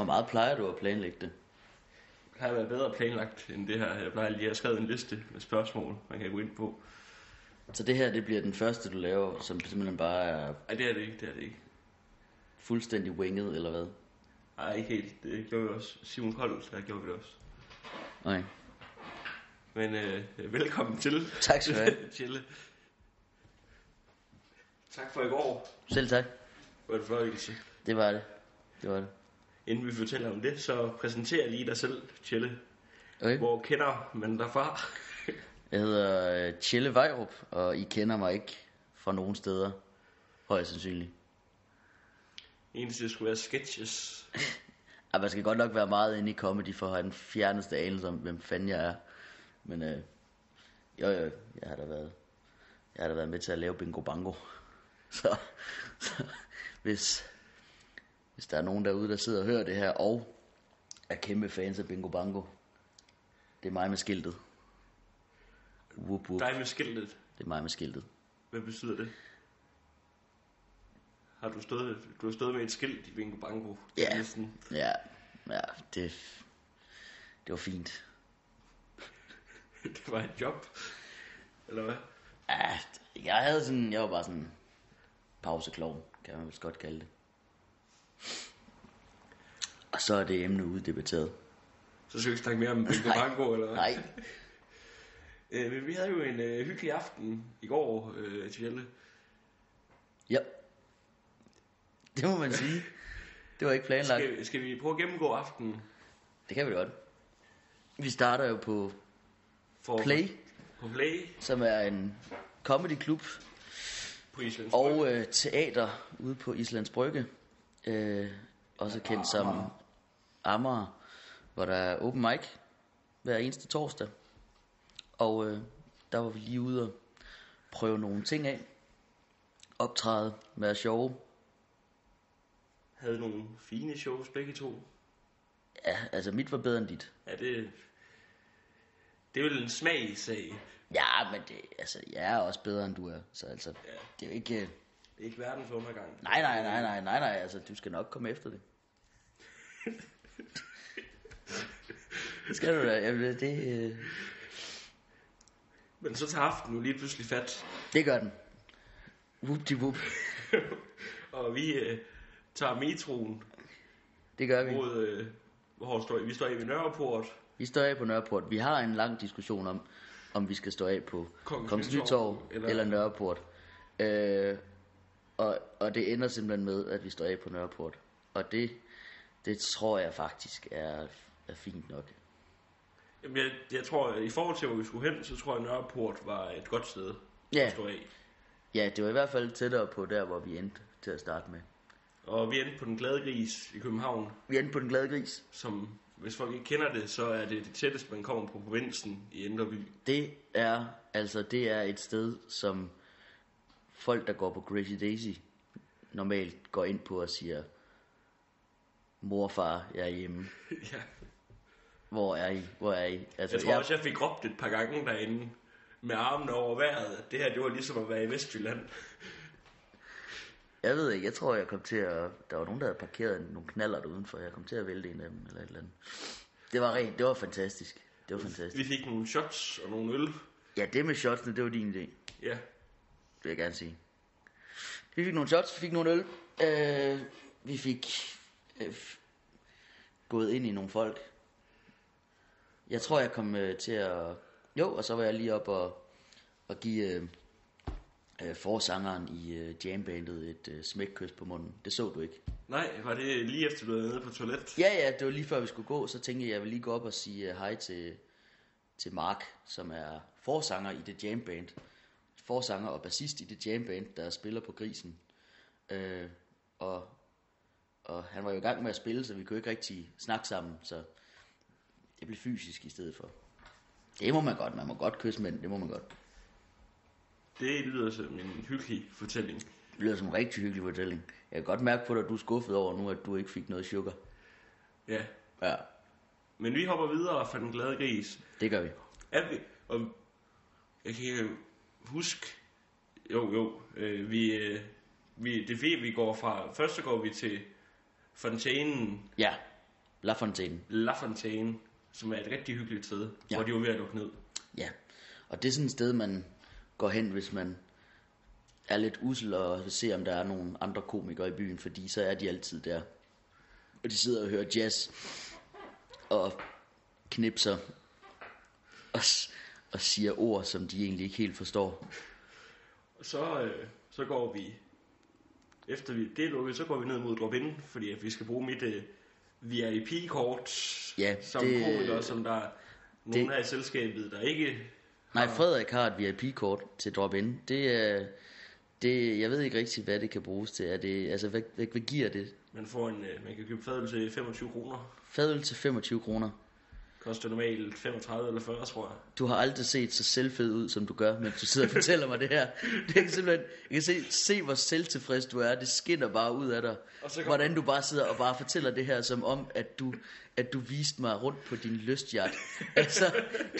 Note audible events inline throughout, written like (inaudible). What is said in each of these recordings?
Hvor meget plejer du at planlægge det? Det har været bedre planlagt end det her. Jeg plejer lige at skrevet en liste med spørgsmål, man kan gå ind på. Så det her, det bliver den første, du laver, som simpelthen bare er Nej, det er det ikke, det er det ikke. fuldstændig winget, eller hvad? Nej, ikke helt. Det gjorde vi også. Simon Kold, der gjorde vi det også. Nej. Men øh, velkommen til. Tak skal du have. (laughs) Chille. Tak for i går. Selv tak. Det var en fornøjelse. Det var det. Det var det. Inden vi fortæller om det, så præsenterer lige dig selv, Chille. Okay. Hvor kender man dig fra? (laughs) Jeg hedder øh, Tjelle Vejrup, og I kender mig ikke fra nogen steder. Højst sandsynligt. Eneste skulle være sketches. Ej, (laughs) man skal godt nok være meget inde i comedy for at have den fjerneste anelse om, hvem fanden jeg er. Men øh, jo, jo, jeg har da været, jeg har da været med til at lave Bingo Bango. (laughs) Så, så hvis, hvis der er nogen derude, der sidder og hører det her, og er kæmpe fans af Bingo Bango, det er mig med skiltet. Whoop, whoop. Dig med skiltet. Det er mig med skiltet. Hvad betyder det? Har du stået, du har stået med et skilt i Bingo Bango? Ja. Næsten. Ja, ja det, det var fint. (laughs) Det var et job. Eller hvad? Ja, jeg havde sådan, jeg var bare sådan pauseklovn, kan man vist godt kalde det. Og så er det emne uddebatteret. Så skal vi ikke snakke mere om Bingo. (laughs) Bango, eller? Nej, (laughs) Øh, men vi havde jo en øh, hyggelig aften i går, øh, Tjelle. ja. Det må man sige. Det var ikke planlagt. Skal, skal vi prøve at gennemgå aftenen? Det kan vi godt. Vi starter jo på For, Play, På Play som er en comedyklub på Islands og øh, teater ude på Islands Brygge. Øh, også kendt som Amager, hvor der er open mic hver eneste torsdag. Og øh, der var vi lige ude og prøve nogle ting af. Optræde, være sjove. havde nogle fine shows begge to. Ja, altså mit var bedre end dit. Ja, det, det er vel en smagssag. Ja, men det, altså, jeg er også bedre end du er. Så altså, det er jo ikke... Det er ikke verdens undergang. Nej, nej, nej, nej, nej, nej, altså, du skal nok komme efter det. det skal du da. Jamen, det, øh, Men så tager aftenen jo lige pludselig fat. det gør den. Whoop de whoop. (laughs) og vi øh, tager metroen Det gør vi. mod... Øh, hvor står I? Vi står i ved Nørreport. Vi står af på Nørreport. Vi har en lang diskussion om, om vi skal stå af på Kongens Nytorv eller, eller Nørreport. Øh, og, og det ender simpelthen med, at vi står af på Nørreport. Og det, det tror jeg faktisk er, er fint nok. Jamen, jeg, jeg tror, at i forhold til, hvor vi skulle hen, så tror jeg, at Nørreport var et godt sted Ja. at stå af. Ja, det var i hvert fald tættere på der, hvor vi endte til at starte med. Og vi endte på den glade gris i København, Vi endte på den glade gris. som, hvis folk ikke kender det, så er det det tætteste, man kommer på provinsen i Indre By. Det er, altså, det er et sted, som folk, der går på Crazy Daisy, normalt går ind på og siger, mor og far, jeg er hjemme. (laughs) ja. Hvor er I? Hvor er I? Altså, Jeg tror også, jeg fik råbt et par gange derinde med armene over vejret. at Det her, det var ligesom at være i Vestjylland. jeg ved ikke, jeg tror, jeg kom til at... Der var nogen, der havde parkeret nogle knaller udenfor. Jeg kom til at vælte en af dem, eller et eller andet. Det var rent, det var fantastisk. Det var fantastisk. Vi fik nogle shots og nogle øl. Ja, det med shotsene, det var din idé. Ja, vil jeg gerne sige. Vi fik nogle shots, vi fik nogle øl. Øh, vi fik øh, gået ind i nogle folk. Jeg tror, jeg kom øh, til at... Jo, og så var jeg lige op og, og give øh, øh, forsangeren i øh, jambandet et øh, smækkys på munden. Det så du ikke. nej, var det lige efter du var nede på toilet? Ja, ja, det var lige før vi skulle gå, så tænkte jeg, jeg vil lige gå op og sige uh, hej til, til Mark, som er forsanger i det jamband. Forsanger og bassist i det jamband, der spiller på Grisen. Øh, og, og han var jo i gang med at spille, så vi kunne ikke rigtig snakke sammen, så det blev fysisk i stedet for. Det må man godt, man må godt kysse mænd, det må man godt. Det lyder som en hyggelig fortælling. Det lyder som en rigtig hyggelig fortælling. Jeg kan godt mærke på dig, at du er skuffet over nu, at du ikke fik noget sugar. Ja. Ja, Men vi hopper videre fra den glade gris. det gør vi. Er vi, og jeg kan huske, jo jo, øh, vi, øh, vi, det er fordi, vi går fra, først så går vi til fontænen, Ja, La Fontaine. La Fontaine, som er et rigtig hyggeligt sted, ja. Hvor de var ved at lukke ned. Ja, og det er sådan et sted, man går hen, hvis man er lidt usel og se, om der er nogle andre komikere i byen, fordi så er de altid der. Og de sidder og hører jazz og knipser og, s- og siger ord, som de egentlig ikke helt forstår. Og så, øh, så går vi, efter vi, det er lukket, så går vi ned mod drop-in, fordi at vi skal bruge mit øh, VIP-kort Ja, som det- komiker, som der er nogle af i selskabet, der ikke... Nej, Frederik har et VIP-kort til drop-in. Det er... Det, jeg ved ikke rigtig, hvad det kan bruges til. Er det, altså, hvad, hvad, hvad giver det? Man, får en, øh, man kan købe fadøl til 25 kroner. Fadøl til 25 kroner. Koster normalt 35 eller 40, tror jeg. Du har aldrig set så selvfed ud, som du gør, mens du sidder og fortæller mig det her. Det kan simpelthen, jeg kan se, se, hvor selvtilfreds du er. Det skinner bare ud af dig. Kommer- Hvordan du bare sidder og bare fortæller det her, som om, at du, at du viste mig rundt på din lystjagt. Altså,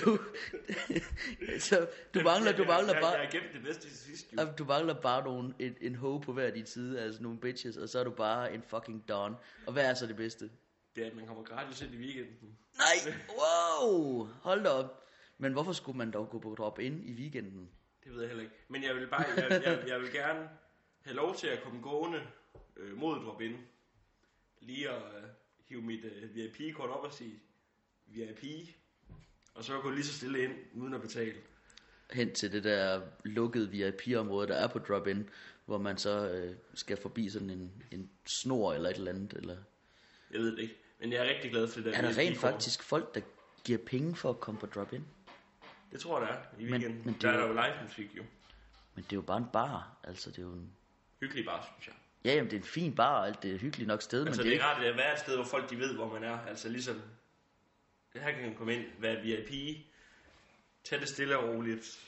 du, så, du mangler, du mangler bare... Jeg, har gemt det bedste til sidst, jo. Du mangler bare nogle, en, en hoe på hver din side, altså nogle bitches, og så er du bare en fucking don. Og hvad er så det bedste? Det er, at man kommer gratis ind i weekenden. Nej, (laughs) wow, hold da op. Men hvorfor skulle man dog gå på drop ind i weekenden? Det ved jeg heller ikke. Men jeg vil bare, jeg, jeg, jeg vil gerne have lov til at komme gående øh, mod drop-in. Lige at øh, hive mit øh, VIP-kort op og sige VIP. Og så gå lige så stille ind, uden at betale. Hen til det der lukkede VIP-område, der er på drop-in, hvor man så øh, skal forbi sådan en, en snor eller et eller andet. Eller... Jeg ved det ikke. Men jeg er rigtig glad for det der Er der rent faktisk folk, der giver penge for at komme på drop-in? Det tror jeg, der er i Men- weekenden. men det der er er jo- der jo live musik jo. Men det er jo bare en bar, altså det er jo en... Hyggelig bare, synes jeg. Ja, jamen, det er en fin bar, og alt det er hyggeligt nok sted, Altså men det det er er rart at være et sted, hvor folk de ved, hvor man er. Altså ligesom, her kan man komme ind, være VIP, tage det stille og roligt.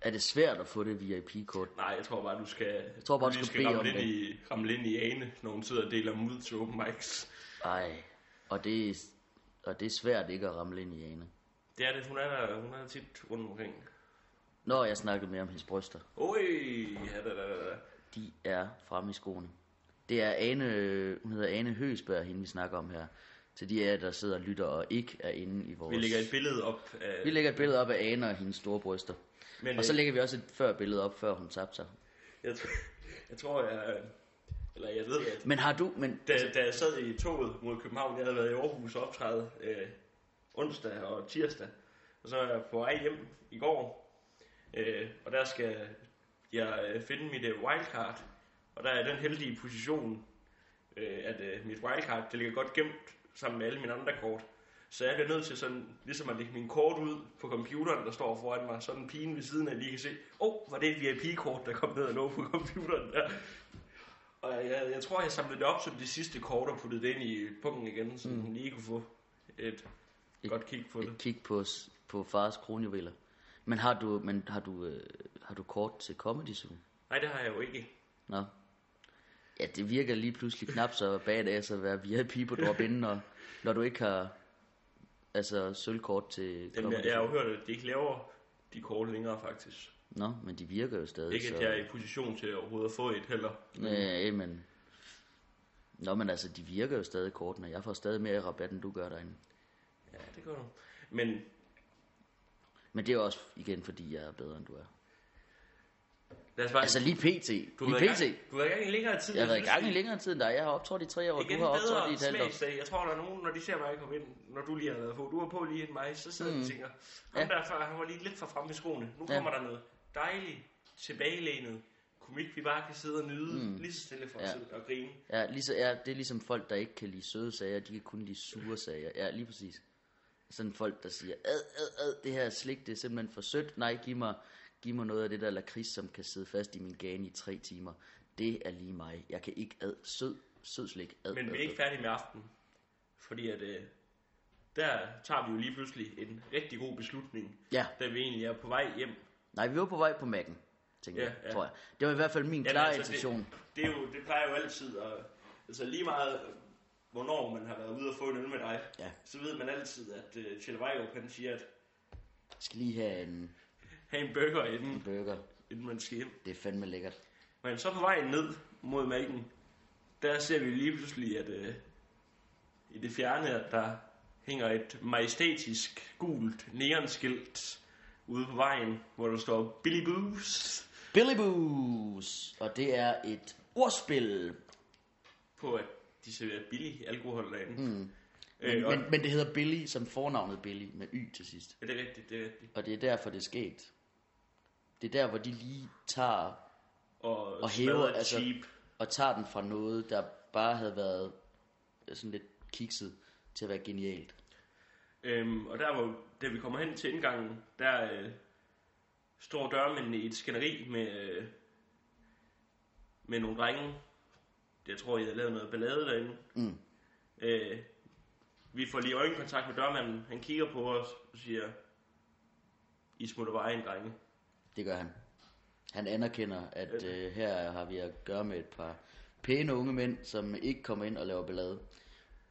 Er det svært at få det VIP-kort? Nej, jeg tror bare, du skal, jeg tror bare, du lige skal bede ramme om ind i, ramme ind i ane, når hun sidder og deler dem ud til open mics. Ej, og det, er, og det er svært ikke at ramle ind i Ane. Det er det, hun er der, hun er der tit rundt omkring. Når jeg snakkede mere om hendes bryster, Oj, ja, da, da, da, da. de er fremme i skoene. Det er Ane, hun hedder Ane Høsberg, hende vi snakker om her. Til de af jer, der sidder og lytter og ikke er inde i vores... Vi lægger et billede op af... vi lægger et billede op af Ane og hendes store bryster. Men, Og så øh, lægger vi også et før billede op, før hun tabte sig. jeg, tror- (laughs) jeg tror, jeg... Eller jeg ved, at Men har du... Men, Da, da jeg sad i toget mod København, jeg havde været i Aarhus og optræde øh, onsdag og tirsdag, og så er jeg på vej hjem i går, øh, og der skal jeg øh, finde mit øh, wildcard, og der er den heldige position, øh, at øh, mit wildcard, det ligger godt gemt sammen med alle mine andre kort, så jeg bliver nødt til sådan, ligesom at lægge min kort ud på computeren, der står foran mig, sådan en pige ved siden af, lige kan se, åh, oh, var det et VIP-kort, der kom ned og lå på computeren der. Og jeg, jeg tror, jeg samlede det op som de sidste kort og puttede det ind i pungen igen, så mm. lige kunne få et, Et- godt kig på det. et kig på, på fars kronjuveler. Men har du, men har du, øh, har du kort til Comedy Zoo? Nej, det har jeg jo ikke. Nå. Ja, det virker lige pludselig knap så badass at være VIP på drop in, når, når du ikke har altså sølvkort til Jamen, jeg, jeg har jo hørt, at de ikke laver de kort længere faktisk. Nå, men de virker jo stadig. Ikke så... at jeg er i position til overhovedet at få et heller. Nej, men... Nå, men altså, de virker jo stadig kortene. Jeg får stadig mere rabat, end du gør derinde. Ja, det gør du. Men Men det er også igen, fordi jeg er bedre, end du er. Lad bare... Altså lige pt. du Lige pt. gang- Du har været i gang i længere tid. Jeg har været i gang i længere tid end dig. Jeg har optrådt i tre år, og Igen du har optrådt i et halvt år. smagsdag. Jeg tror, der er nogen, når de ser mig komme ind, når du lige har været på, du var på lige end mig, så sidder mm. de og tænker, ham Ja. der før, han var lige lidt for fremme i skoene. Nu Ja. kommer der noget dejligt, tilbagelænet komik, vi bare kan sidde og nyde, mm. lige så stille for Ja. og grine. Ja, lige ja, det er ligesom folk, der ikke kan lide søde sager, de kan kun lide sure sager. Ja, lige præcis. Sådan folk, der siger, ad, ad, ad, det her slik, det er simpelthen for sødt. Nej, giv mig, giv mig noget af det der lakrids, som kan sidde fast i min gane i tre timer. Det er lige mig. Jeg kan ikke ad, sød, sød slik. Ad, Men vi er ikke færdige med aftenen, fordi at, øh, der tager vi jo lige pludselig en rigtig god beslutning, Ja, da vi egentlig er på vej hjem. nej, vi var på vej på Mac'en, tænker Ja, jeg, ja. tror jeg. Det var i hvert fald min Jamen, klare altså, intention. Det, det, er jo, det plejer jo altid at... Altså lige meget, øh, hvornår man har været ude og få en øl med dig, Ja. så ved man altid, at uh, Kjell Vejrup, han siger, at Jeg skal lige have en have en burger inden, burger. inden man skal hjem. Det er fandme lækkert. Men så på vejen ned mod mælken, der ser vi lige pludselig, at uh, i det fjerne, at der hænger et majestætisk gult neonskilt ude på vejen, hvor der står Billy Boos Billy Boos. Og det er et ordspil. på, at de serverer billig alkohol derinde. Mm. Øh, Men, og, men, men det hedder Billy som fornavnet Billy med Y til sidst. ja, det er rigtigt, det er rigtigt. Og det er derfor, det er sket. Det er der, hvor de lige tager Og, Og hæver, altså- cheap. og tager den fra noget, der bare havde været sådan lidt kikset til at være genialt. Øhm, og der hvor, da vi kommer hen til indgangen, der øh, står dørmændene i et skænderi med, øh, med nogle drenge. Jeg tror, I har lavet noget ballade derinde. Mm. Øh, vi får lige øjenkontakt med dørmanden. Han kigger på os og siger, I smutter bare ind, drenge. Det gør han. Han anerkender, at øh, her har vi at gøre med et par pæne unge mænd, som ikke kommer ind og laver ballade.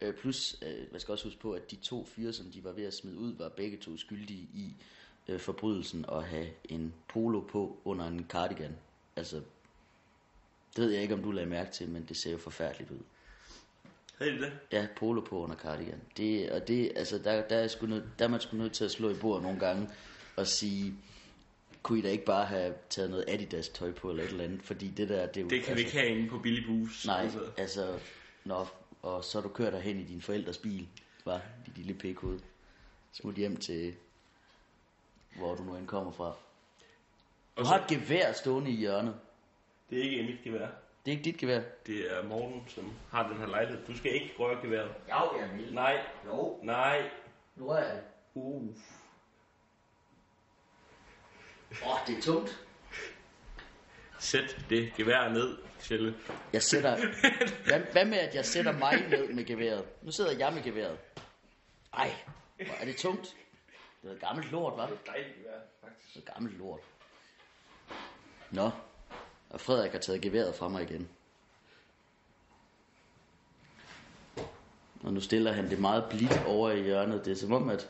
Øh, plus, øh, man skal også huske på, at de to fyre, som de var ved at smide ud, var begge to skyldige i øh, forbrydelsen at have en polo på under en cardigan. Altså, det ved jeg ikke, om du lagde mærke til, men det ser jo forfærdeligt ud. Havde det? Ja, polo på under cardigan. Det, og det, altså, der, der, er sgu nød, der er man sgu nødt til at slå i bordet nogle gange og sige, kunne I da ikke bare have taget noget Adidas tøj på eller et eller andet, fordi det der, det er jo... Det kan vi ikke have inde på Billy Boos. Nej, Altså, altså, nå, og så du kørt derhen i din forældres bil, var dit lille pikhoved. Smut hjem til, hvor du nu end kommer fra. og Du så, har et gevær stående i hjørnet. det er ikke mit gevær. Det er ikke dit gevær. Det er Morten, som har den her lejlighed. Du skal ikke røre geværet. Jo, jeg vil. Nej, Jo, nej. nu er jeg. Uh. Åh, oh, det er tungt. Sæt det gevær ned, Sjælle. Jeg sætter... (laughs) Hvad, hvad med, at jeg sætter mig ned med geværet? Nu sidder jeg med geværet. Ej, hvor er det tungt. Det er et gammelt lort, hva'? Det Dejligt gevær, faktisk. er et gammelt lort. Nå, og Frederik har taget geværet fra mig igen. Og nu stiller han det meget blidt over i hjørnet. Det er som om, at,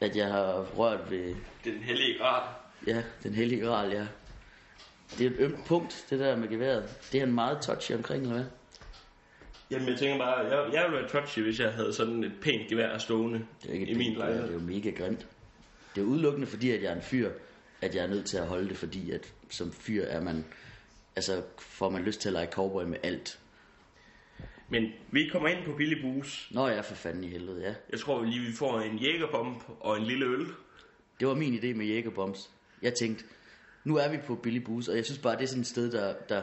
at jeg har rørt ved Den hellige grad. ja, den hellige gral, ja. Det er et ømt punkt, det der med geværet. Det er han meget touchy omkring, eller hvad? Jamen, jeg tænker bare, jeg, jeg ville være touchy, hvis jeg havde sådan et pænt gevær stående Det er ikke i min gevær, Det er lejlighed. jo mega grimt. Det er udelukkende fordi, at jeg er en fyr, at jeg er nødt til at holde det, fordi at som fyr er man, altså får man lyst til at lege cowboy med alt. Men vi kommer ind på Billy Boos. Nå ja, for fanden i helvede, ja. Jeg tror lige, vi får en jægerbomb og en lille øl. Det var min idé med Jægerbombs. Jeg tænkte, nu er vi på Billy Boos, og jeg synes bare, det er sådan et sted, der... der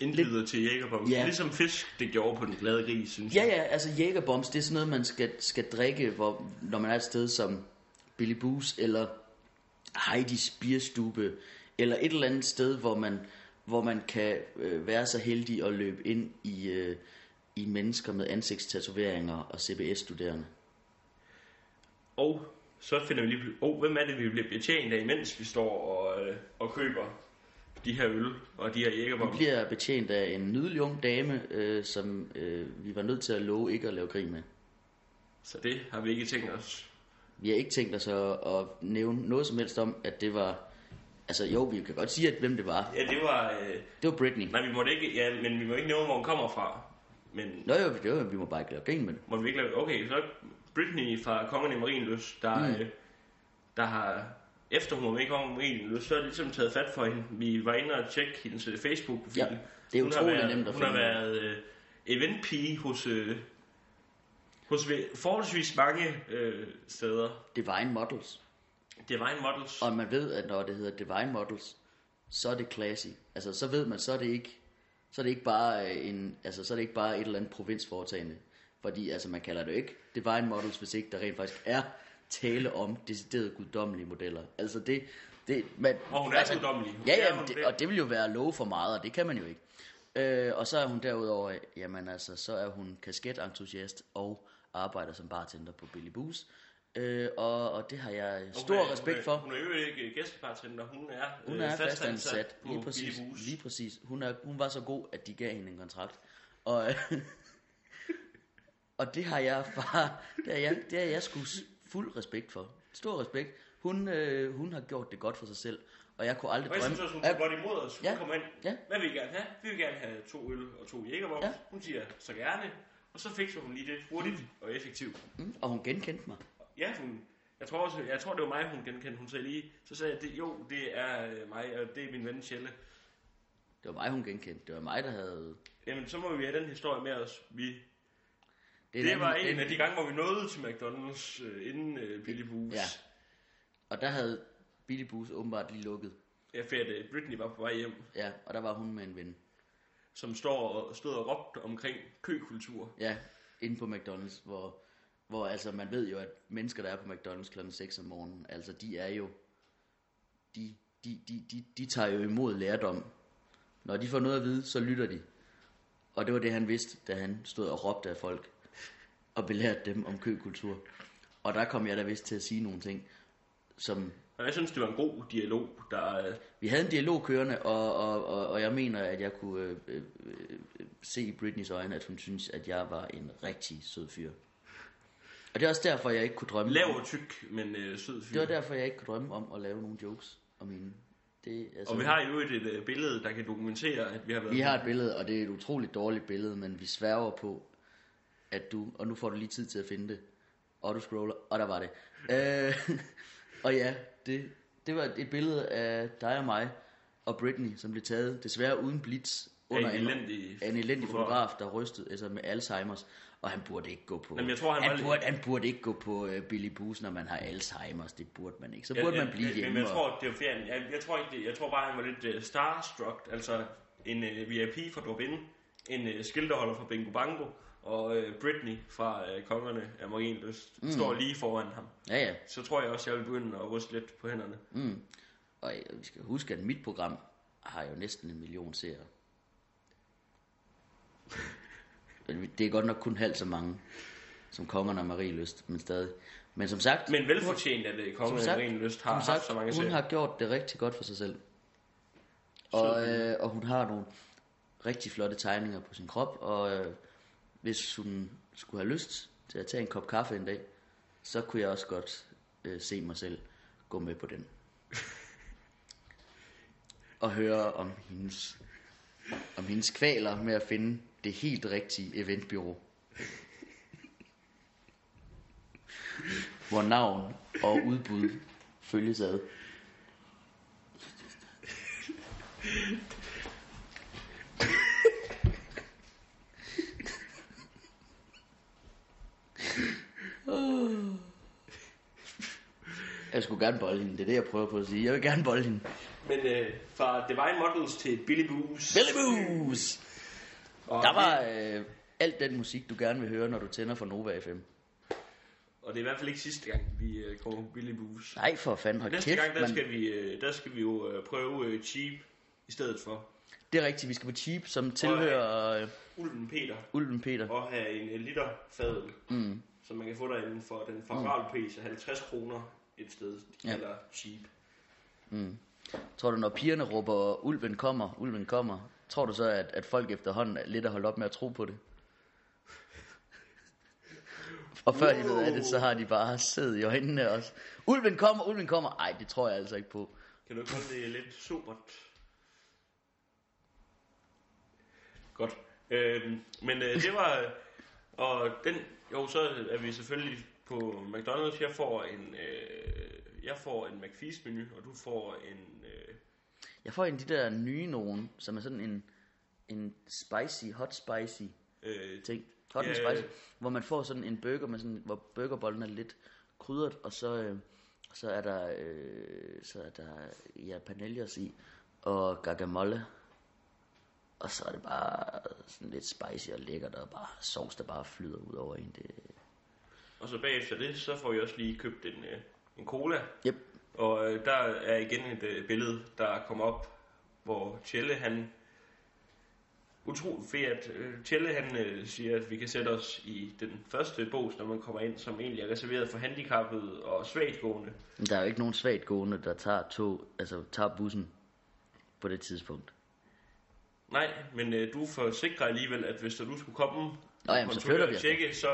Indbyder til jægerbomb. Ja. Ligesom fisk, det gjorde på den glade gris, synes jeg. ja, ja, altså Jægerbombs, det er sådan noget, man skal, skal drikke, hvor, når man er et sted som Billy Boos, eller Heidi's Bierstube, eller et eller andet sted, hvor man, hvor man kan øh, være så heldig at løbe ind i, øh, i mennesker med ansigtstatoveringer og CBS-studerende. Og så finder vi lige... Oh, hvem er det, vi bliver betjent af, mens vi står og, øh, og køber de her øl og de her Vi jægerbomb? bliver betjent af en nydelig ung dame, øh, som øh, vi var nødt til at love ikke at lave grin med. Så det har vi ikke tænkt os. Vi har ikke tænkt os at, at nævne noget som helst om, at det var... Altså jo, vi kan godt sige, at hvem det var. Ja, det var... Øh, Det var Britney. nej, vi måtte ikke... Ja, men vi må ikke nævne, hvor hun kommer fra. Men Nå jo, det var, vi må bare ikke lave grin med det. må vi ikke lave... Okay, så Britney fra Kongen i Marienløs, der, mm. øh, der har... Efter hun var med i Kongen i Marienløs, så er det ligesom taget fat for hende. Vi var inde og tjekke hendes øh, Facebook-profil. Ja, det er Hun utrolig været, nemt at Hun har finde. været øh, eventpige hos... Øh, hos ve- forholdsvis mange øh, steder. Divine Models. Divine Models. Og man ved, at når det hedder Divine Models, så er det classy. Altså, så ved man, så er det ikke, så er det ikke bare øh, en, altså, så er det ikke bare et eller andet provinsforetagende. Fordi, altså, man kalder det jo ikke Divine Models, hvis ikke der rent faktisk er tale om decideret guddommelige modeller. Altså, det, det man, Og hun er altså, guddommelig. Ja, er ja, hun det, det. og det vil jo være at love for meget, og det kan man jo ikke. Øh, og så er hun derudover, jamen altså, så er hun kasketentusiast og arbejder som bartender på Billy Boos. Øh, og, og det har jeg stor Hun er- respekt hun er, for. Hun er jo ikke gæstebartender, hun er, Hun øh, er fastansat, på lige præcis, lige præcis. Hun, er, hun var så god, at de gav hende en kontrakt. Og, øh, (laughs) og det har jeg bare, det har jeg, det har jeg sgu fuld respekt for. Stor respekt. Hun, øh, hun har gjort det godt for sig selv, og jeg kunne aldrig Og jeg drømme... synes også, hun tog godt imod os. Hun Ja. kommer ind. Ja. Hvad vil I gerne have? Vi vil gerne have to øl og to jægervogne. Ja. Hun siger, så gerne. Og så fik hun lige det hurtigt og effektivt. Mm, og hun genkendte mig. Ja, hun, jeg tror også, jeg tror det var mig, hun genkendte. Hun sagde lige, så sagde jeg, det, jo, det er øh, mig, og det er min ven Sjelle. Det var mig, hun genkendte. Det var mig, der havde... Jamen, så må vi have den historie med os. Vi, Det, det, var anden- en af de gange, hvor vi nåede til McDonald's øh, inden øh, Billy Boos. Ja. Og der havde Billy Bus åbenbart lige lukket. Ja, for at øh, Britney var på vej hjem, Ja, og der var hun med en ven. som står og, stod og råbte omkring køkultur. Ja, inde på McDonald's, hvor, hvor altså man ved jo, at mennesker, der er på McDonald's kl. 6 om morgenen, altså de er jo, de, de, de, de, de tager jo imod lærdom. Når de får noget at vide, så lytter de. Og det var det, han vidste, da han stod og råbte af folk, og belærte dem om køkultur. Og der kom jeg da vist til at sige nogle ting, som Og jeg synes, det var en god dialog, der... Øh, vi havde en dialog kørende, og, og, og, og jeg mener, at jeg kunne øh, øh, øh, se i Britneys øjne, at hun synes, at jeg var en rigtig sød fyr. Og det er også derfor, jeg ikke kunne drømme lav og tyk, men øh, sød fyr. det var derfor, jeg ikke kunne drømme om at lave nogle jokes om hende. Det, altså, Og vi har jo et, et øh, billede, der kan dokumentere, at vi har været... vi har et billede, og det er et utroligt dårligt billede, men vi sværger på, at du, og nu får du lige tid til at finde det, og du scroller, og der var det. Øh, (laughs) og ja, det, det var et billede af dig og mig, og Britney, som blev taget, desværre uden blitz, under en en, elendig en elendig fotograf. fotograf, der rystede, altså med Alzheimer's, og han burde ikke gå på, Jamen, jeg tror, han han, burde, han burde ikke gå på uh, Billy Booth, når man har Alzheimer's, det burde man ikke. Så burde jeg, man blive jeg, hjemme. Men jeg og- tror, det var fjern. Jeg, jeg, tror ikke, det, jeg tror bare, han var lidt uh, starstruck. Altså en uh, VIP fra Drop-In, en uh, skilterholder fra Bingo Bango, og uh, Britney fra uh, Kongerne af Marienlyst mm. står lige foran ham. Ja, ja. Så tror jeg også, jeg vil begynde at ryste lidt på hænderne. Mm. Og øh, vi skal huske, at mit program har jo næsten en million seere. (laughs) Det er godt nok kun halvt så mange som kongerne og Marie Lyst, men stadig. Men som sagt, Men velfortjent, at som Kongerne af sagt, Marienlyst har som haft sagt så mange hun serier. har gjort det rigtig godt for sig selv. Og, øh, og hun har nogle rigtig flotte tegninger på sin krop, og øh, hvis hun skulle have lyst til at tage en kop kaffe en dag, så kunne jeg også godt øh, se mig selv gå med på den. (laughs) og høre om hendes, om hendes kvaler med at finde det helt rigtige eventbyrå. Hvor navn og udbud følges ad. Jeg skulle gerne bolde hende, det er det, jeg prøver på at sige. Jeg vil gerne bolde hende. Men uh, fra Divine Models til Billy Boos. Billy Boos! Og Der var øh, alt den musik, du gerne vil høre, når du tænder for Nova FM. Og det er i hvert fald ikke sidste gang, vi uh, kommer på Billy Boos. Nej, for fanden, hold Næste kæft, gang, der man. skal, vi, øh, der skal vi jo øh, prøve øh, Cheap i stedet for Det er rigtigt, vi skal på Cheap, som tilhører øh, Ulven Peter. Ulven Peter. Og have en, en liter fadel, mm. som man kan få derinde for den favorable pris af 50 kroner et sted, Ja. eller Cheap. Tror du, når pigerne råber, ulven kommer, ulven kommer, tror du så, at, at folk efterhånden er lidt at holdt op med at tro på det? Og før de ved af det, så har de bare siddet i øjnene også. Ulven kommer, ulven kommer. Ej, det tror jeg altså ikke på. Kan du ikke holde det lidt supert? Godt. Øhm, men øh, det var... Øh, og den... Jo, så er vi selvfølgelig på McDonald's. Jeg får en... Øh, jeg får en McFeast-menu, og du får en... Øh, jeg får en af de der nye nogen, som er sådan en, en spicy, hot spicy øh, ting. Hot and Ja, spicy. Hvor man får sådan en burger, med sådan, hvor burgerbollen er lidt krydret, og så, øh, så er der, øh, så er der ja, panellios i, og guacamole. Og så er det bare sådan lidt spicy og lækkert, og bare sovs, der bare flyder ud over en. Det, og så bagefter det, så får vi også lige købt en, øh, en cola. yep. Og øh, der er igen et øh, billede, der kommer op, hvor Tjelle han... Utroligt fedt, at øh, Tjelle han øh, siger, at vi kan sætte os i den første bås, når man kommer ind, som egentlig er reserveret for handicappede og svagtgående. Men der er jo ikke nogen svagt gående, der tager, tog, altså, tager bussen på det tidspunkt. Nej, men øh, du forsikrer alligevel, at hvis der nu skulle komme Nå, jamen, så flytter og vi tjekke, så...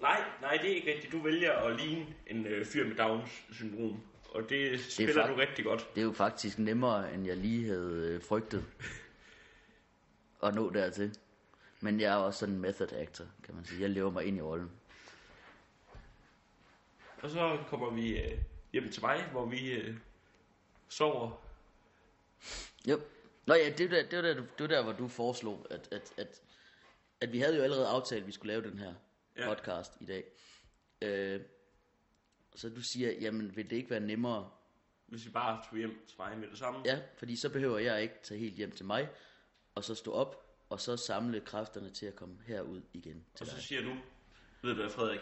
Nej, nej, det er ikke rigtigt. Du vælger at ligne en øh, fyr med Downs syndrom. Og det spiller fakt- du rigtig godt. Det er jo faktisk nemmere, end jeg lige havde øh, frygtet (laughs) at nå dertil. Men jeg er også sådan en method actor, kan man sige. Jeg lever mig ind i rollen. Og så kommer vi øh, hjem til mig, hvor vi øh, sover. Jo. Nå ja, det var der, det var der, det var der hvor du foreslog, at, at, at, at vi havde jo allerede aftalt, at vi skulle lave den her ja. podcast i dag. Øh, så du siger, jamen vil det ikke være nemmere? Hvis vi bare tog hjem til mig med det samme. Ja, fordi så behøver jeg ikke tage helt hjem til mig, og så stå op, og så samle kræfterne til at komme herud igen Og til så dig. siger du, ved du hvad Frederik,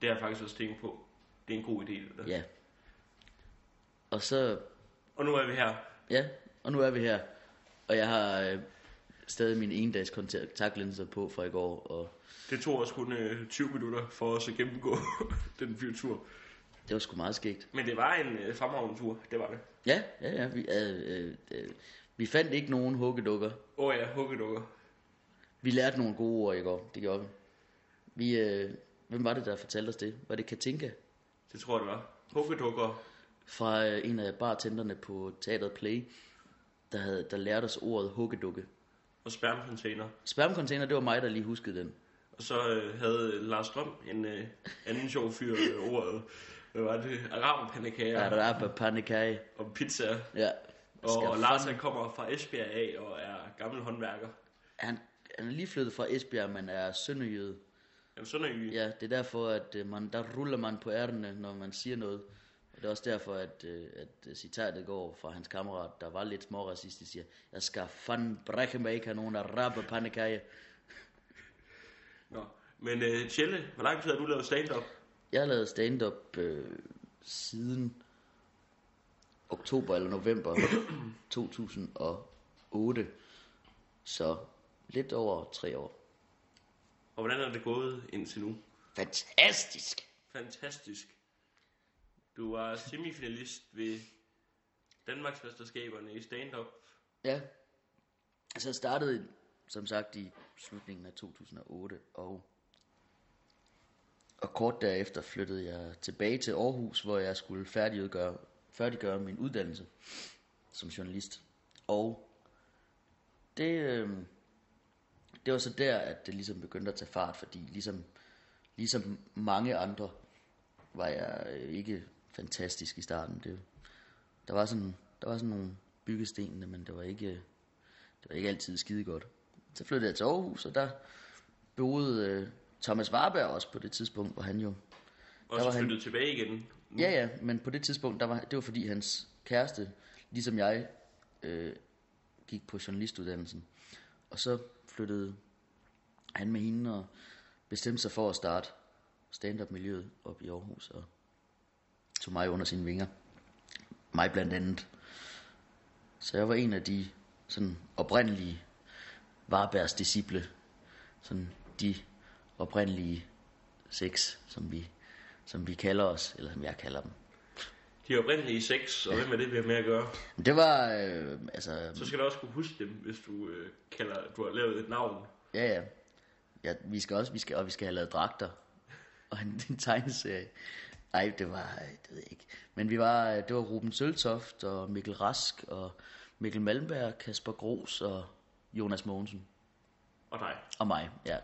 det har jeg faktisk også tænkt på. Det er en god idé. Det der. Ja. Og så, Og nu er vi her. ja, og nu er vi her. Og jeg har øh, stadig mine endags kontaktlinser på fra i går, og Det tog os kun øh, 20 minutter for os at gennemgå (laughs) den fyrtur. det var sgu meget skægt. Men det var en øh, fremragende tur, det var det. Ja, ja, ja. Vi, øh, øh, øh, vi fandt ikke nogen huggedukker. Åh oh ja, huggedukker. Vi lærte nogle gode ord i går. Det gjorde vi. vi øh, hvem var det, der fortalte os det? Var det Katinka? Det tror jeg, det var. Huggedukker. Fra øh, en af bartenderne på Teateret Play, der, havde, der lærte os ordet huggedukke. Og spermcontainer. Spermcontainer, det var mig, der lige huskede den. Og så øh, havde Lars Strøm en øh, anden sjov fyr øh, ordet. Hvad var det? Araberpandekager Araba panikai. og pizza. Ja. Og, og Lars han kommer fra Esbjerg af og er gammel håndværker. Han, han er lige flyttet fra Esbjerg, men er sønderjyde. Jamen er vi. Ja, det er derfor, at øh, man, der ruller man på ærterne, når man siger noget. Det er også derfor, at, øh, at øh, citatet går fra hans kammerat, der var lidt småracistisk, siger, jeg skal fandme brække mig ikke have nogen araber pandekaje. Nå. Men øh, Tjelle, hvor lang tid har du lavet stand-up? Jeg har lavet stand-up øh, siden oktober eller november (clears throat) 2008, så lidt over tre år. Og hvordan er det gået indtil nu? Fantastisk! Fantastisk. Du var semifinalist ved Danmarksmesterskaberne i stand-up. Ja, Så jeg startede som sagt i slutningen af 2008, og, og kort derefter flyttede jeg tilbage til Aarhus, hvor jeg skulle færdiggøre, færdiggøre min uddannelse som journalist. Og det, øh, det var så der, at det ligesom begyndte at tage fart, fordi ligesom, ligesom mange andre var jeg ikke fantastisk i starten. Det, der var sådan, der var sådan nogle byggestenene, men det var ikke, det var ikke altid skide godt. Så flyttede jeg til Aarhus, og der boede øh, Thomas Warberg også på det tidspunkt, hvor han jo... Og så var han- tilbage igen. Ja, ja, men på det tidspunkt, der var, det var fordi hans kæreste, ligesom jeg, øh, gik på journalistuddannelsen. Og så flyttede han med hende og bestemte sig for at starte stand-up-miljøet op i Aarhus, og tog mig under sine vinger. Mig blandt andet. Så jeg var en af de sådan oprindelige Varbergs disciple. Sådan de oprindelige seks, som vi, som vi kalder os, eller som jeg kalder dem. De oprindelige seks, og hvem er det, vi har med at gøre? Det var, øh, altså, Så skal du også kunne huske dem, hvis du øh, kalder, du har lavet et navn. ja, ja. ja vi skal også, vi skal, og vi skal have lavet dragter. Og en, en tegneserie. Nej, det var, øh, det ved jeg ikke. Men vi var, øh, det var Ruben Søltoft og Mikkel Rask og Mikkel Malmberg, Kasper Gros og Jonas Mogensen. Og dig. Og mig, ja.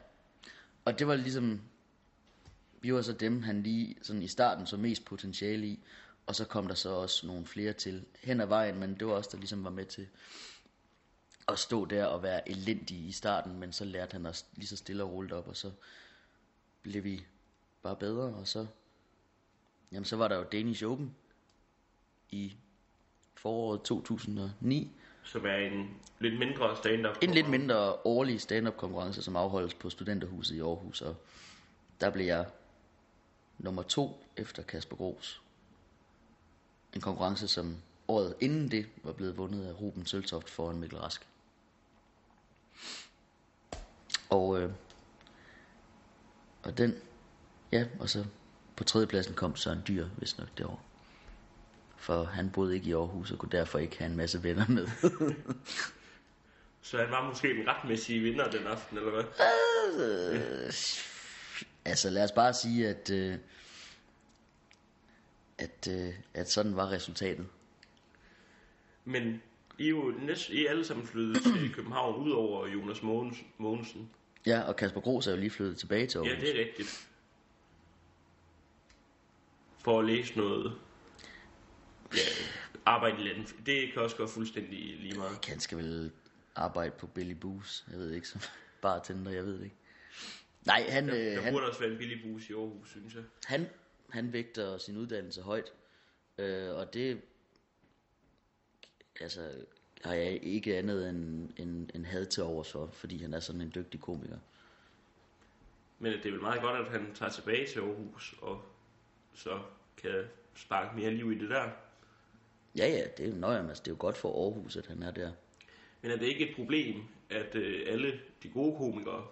Og det var ligesom, vi var så dem, han lige sådan i starten så mest potentiale i, og så kom der så også nogle flere til hen ad vejen, men det var også der ligesom var med til at stå der og være elendig i starten, men så lærte han os lige så stille og roligt op, og så blev vi bare bedre, og så, jamen så var der jo Danish Open i foråret 2009, Som er en lidt mindre stand-up. en lidt mindre årlig stand-up konkurrence, som afholdes på Studenterhuset i Aarhus, og der blev jeg nummer to efter Kasper Gros. En konkurrence, som året inden det var blevet vundet af Ruben Søltoft foran Mikkel Rask. Og, øh, og den, ja, og så på tredjepladsen kom Søren Dyr, hvis nok det år. For han boede ikke i Aarhus og kunne derfor ikke have en masse venner med. (laughs) Så han var måske den retmæssige vinder den aften, eller hvad? Øh, altså lad os bare sige, at, øh, at, øh, at sådan var resultatet. Men I er jo næsten, I er alle sammen flyttet til (clears throat) København, udover Jonas Mogens, Mogensen. Ja, og Kasper Gros er jo lige flyttet tilbage til Aarhus. Ja, det er rigtigt. For at læse noget ja, arbejde i landet. Det kan også gå fuldstændig lige meget. Han skal vel arbejde på Billy Boos, jeg ved ikke, som (laughs) bartender, jeg ved det ikke. Nej, han, Der, øh, der han, burde også være en billig bus i Aarhus, synes jeg. han, han vægter sin uddannelse højt, øh, og det altså, har jeg ikke andet end, end, end had til overs for, fordi han er sådan en dygtig komiker. Men det er vel meget godt, at han tager tilbage til Aarhus, og så kan sparke mere liv i det der. Ja, ja, det er jo nøje, altså, det er jo godt for Aarhus, at han er der. Men er det ikke et problem, at øh, alle de gode komikere,